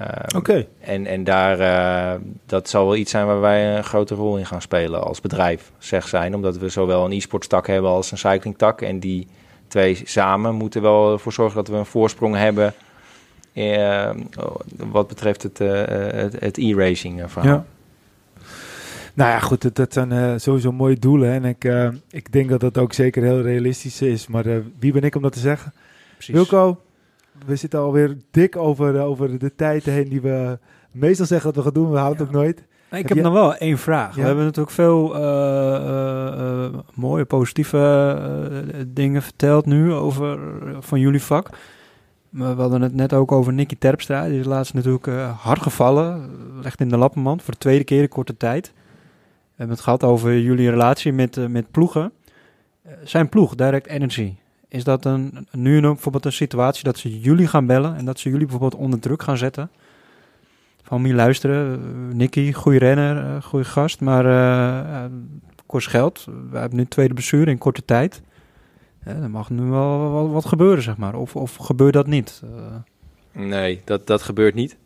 Ehm, Oké. En, en daar, uh, dat zal wel iets zijn waar wij een grote rol in gaan spelen als bedrijf, zeg zijn. Omdat we zowel een e-sports tak hebben als een cycling tak. En die twee samen moeten wel ervoor zorgen dat we een voorsprong hebben uh, wat betreft het, uh, het, e-racing verhaal. Ja. Nou ja, goed, dat, dat zijn sowieso mooie doelen. En ik, ik denk dat dat ook zeker heel realistisch is. Maar wie ben ik om dat te zeggen? Precies. Wilco, we zitten alweer dik over, eh, over de tijd heen die we meestal zeggen dat we gaan doen. We houden het ook nooit. ik heb, nog wel één vraag. We hebben natuurlijk veel uh, uh, mooie, positieve dingen verteld nu over van jullie vak. Maar we hadden het net ook over Nicky Terpstra. Die is laatst natuurlijk hard gevallen. Echt in de lappenmand voor de tweede keer in korte tijd. We hebben het gehad over jullie relatie met, met ploegen. zijn ploeg, Direct Energy. Is dat een, nu een, bijvoorbeeld een situatie dat ze jullie gaan bellen en dat ze jullie bijvoorbeeld onder druk gaan zetten? Van je luisteren, uh, Nicky, goede renner, uh, goede gast, maar uh, kost geld. We hebben nu tweede bestuur in korte tijd. er mag nu wel wat, wat, gebeuren, zeg maar. Of, of gebeurt dat niet? Nee, dat, dat gebeurt niet.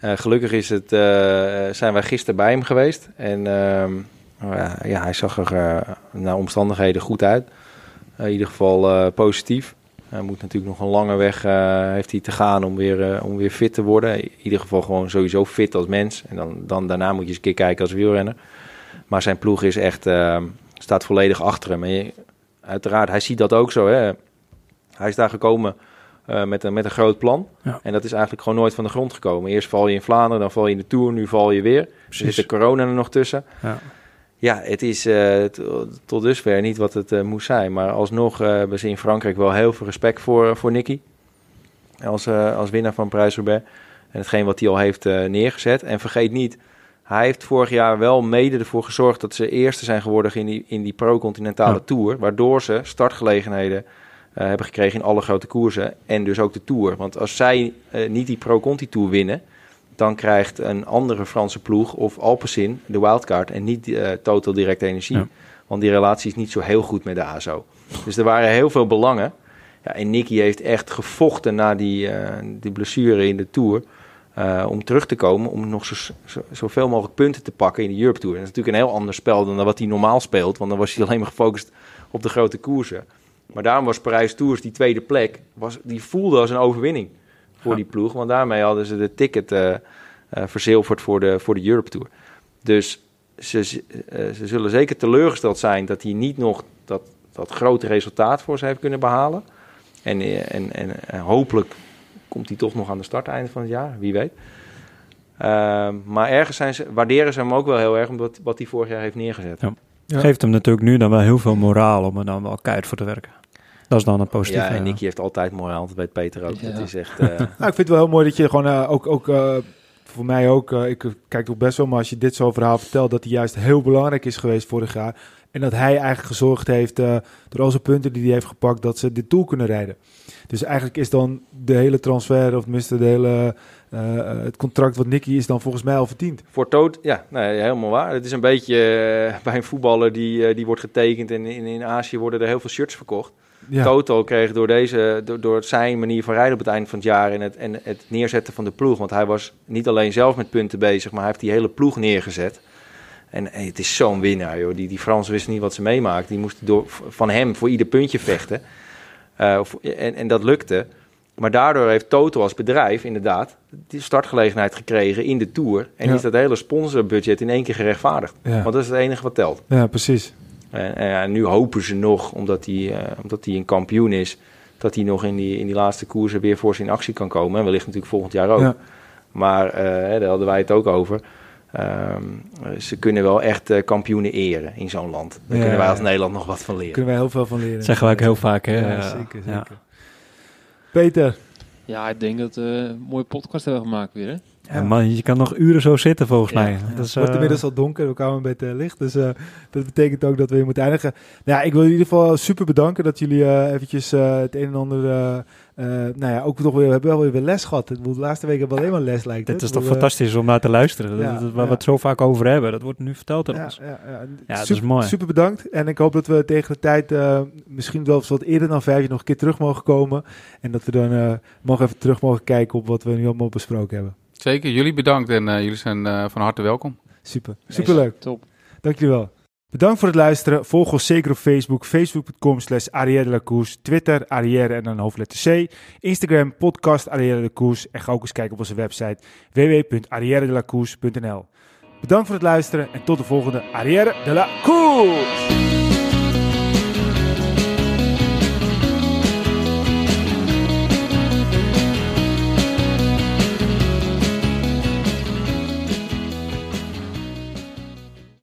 gelukkig is het, zijn wij gisteren bij hem geweest. En ehm, ja, hij zag er naar omstandigheden goed uit. Eh, in ieder geval eh, positief. Hij moet natuurlijk nog een lange weg uh, heeft hij te gaan om weer, om weer fit te worden. In ieder geval gewoon sowieso fit als mens. En dan, dan daarna moet je eens een keer kijken als wielrenner. Maar zijn ploeg is echt, staat volledig achter hem. En uiteraard, hij ziet dat ook zo. Hè. Hij is daar gekomen met, een, met een groot plan. En dat is eigenlijk gewoon nooit van de grond gekomen. Eerst val je in Vlaanderen, dan val je in de Tour, nu val je weer. Precies. Er zit de corona er nog tussen. Ja ja, het is uh, tot dusver niet wat het uh, moest zijn. Maar alsnog hebben ze in Frankrijk wel heel veel respect voor, voor Nicky. Als, als winnaar van Prijs-Roubaix. En hetgeen wat hij al heeft neergezet. En vergeet niet, hij heeft vorig jaar wel mede ervoor gezorgd... dat ze eerste zijn geworden in die, in die pro-continentale tour. Waardoor ze startgelegenheden hebben gekregen in alle grote koersen. En dus ook de tour. Want als zij niet die pro-conti-tour winnen dan krijgt een andere Franse ploeg of Alpecin de wildcard en niet uh, Total Direct Energie. Want die relatie is niet zo heel goed met de ASO. Dus er waren heel veel belangen. Ja, en Nicky heeft echt gevochten na die, uh, die blessure in de Tour. Uh, om terug te komen, om nog zo, zo, zoveel mogelijk punten te pakken in de Europe Tour. En dat is natuurlijk een heel ander spel dan wat hij normaal speelt. Want dan was hij alleen maar gefocust op de grote koersen. Maar daarom was Parijs Tours, die tweede plek, was, die voelde als een overwinning voor die ploeg. Want daarmee hadden ze de ticket uh, verzilverd voor de, voor de Europe Tour. Dus ze, uh, ze zullen zeker teleurgesteld zijn dat hij niet nog dat, dat grote resultaat voor ze heeft kunnen behalen. En, en, en, en hopelijk komt hij toch nog aan de start einde van het jaar, wie weet. Uh, maar ergens zijn ze, waarderen ze hem ook wel heel erg omdat wat hij vorig jaar heeft neergezet. Ja. Ja. Geeft hem natuurlijk nu dan wel heel veel moraal om er dan wel keihard voor te werken. Dat is dan een positief. Ja, en Nicky heeft altijd moraal. Dat weet Peter ook. Ja. is echt... Uh... nou, ik vind het wel heel mooi dat je gewoon uh, ook... ook uh, voor mij ook, ik kijk ook best wel, maar als je dit zo'n verhaal vertelt, dat hij juist heel belangrijk is geweest vorig jaar. En dat hij eigenlijk gezorgd heeft, door al zijn punten die hij heeft gepakt, dat ze dit tool kunnen rijden. Dus eigenlijk is dan de hele transfer, of tenminste de hele, het contract wat Nicky is dan volgens mij al verdiend. Voor Toot, ja, nee, helemaal waar. Het is een beetje bij een voetballer die, die wordt getekend en in, in Azië worden er heel veel shirts verkocht. Ja. Toto kreeg door, deze, door, door zijn manier van rijden op het eind van het jaar en het, en het neerzetten van de ploeg. Want hij was niet alleen zelf met punten bezig, maar hij heeft die hele ploeg neergezet. En hey, het is zo'n winnaar, joh. Die, die Fransen wisten niet wat ze meemaakten. Die moesten door, van hem voor ieder puntje vechten. Uh, of, en, en dat lukte. Maar daardoor heeft Toto als bedrijf inderdaad die startgelegenheid gekregen in de Tour. En Ja. is dat hele sponsorbudget in één keer gerechtvaardigd. Ja. Want dat is het enige wat telt. ja, precies. En, en ja, nu hopen ze nog, omdat hij, eh, omdat hij een kampioen is, dat hij nog in die, in die laatste koersen weer voor zijn actie kan komen. En wellicht natuurlijk volgend jaar ook. Ja. Maar eh, daar hadden wij het ook over. Ehm, ze kunnen wel echt eh, kampioenen eren in zo'n land. Daar Ja, kunnen wij als ja. Nederland nog wat van leren. Kunnen wij heel veel van leren. Dat zeggen wij ook heel vaak, hè? Ja, Eh, zeker, ja. zeker. Peter, Ja, ik denk dat we een mooie podcast hebben gemaakt weer. Hè? Ja, man, je kan nog uren zo zitten volgens Ja. mij. Ja, het wordt eh, inmiddels al donker, we kwamen bij het eh, licht. Dus eh, dat betekent ook dat we hier moeten eindigen. Nou ja, ik wil in ieder geval super bedanken dat jullie eh, eventjes eh, het een en ander... nou ja, ook nog weer, we hebben wel weer les gehad. De laatste week hebben we alleen maar les lijkt Dit het. is toch bedoel, fantastisch om naar te luisteren. ja, dat, dat- waar ja. we het zo vaak over hebben. Dat wordt nu verteld aan Ja, ons. ja, ja. Ja, dat super, is mooi. Super bedankt. En ik hoop dat we tegen de tijd, eh, misschien wel eens wat eerder dan vijf jaar, nog een keer terug mogen komen. En dat we dan eh nog even terug mogen kijken op wat we nu allemaal besproken hebben. Zeker, jullie bedankt en eh, jullie zijn eh, van harte welkom. Super, superleuk. Top. Dank jullie wel. Bedankt voor het luisteren. Volg ons zeker op Facebook. Facebook.com slash Arrière de la Course. Twitter Arrière en dan hoofdletter C. Instagram podcast Arrière de Course. En ga ook eens kijken op onze website www.arrièredelacourse.nl Bedankt voor het luisteren en tot de volgende Arrière de la Course.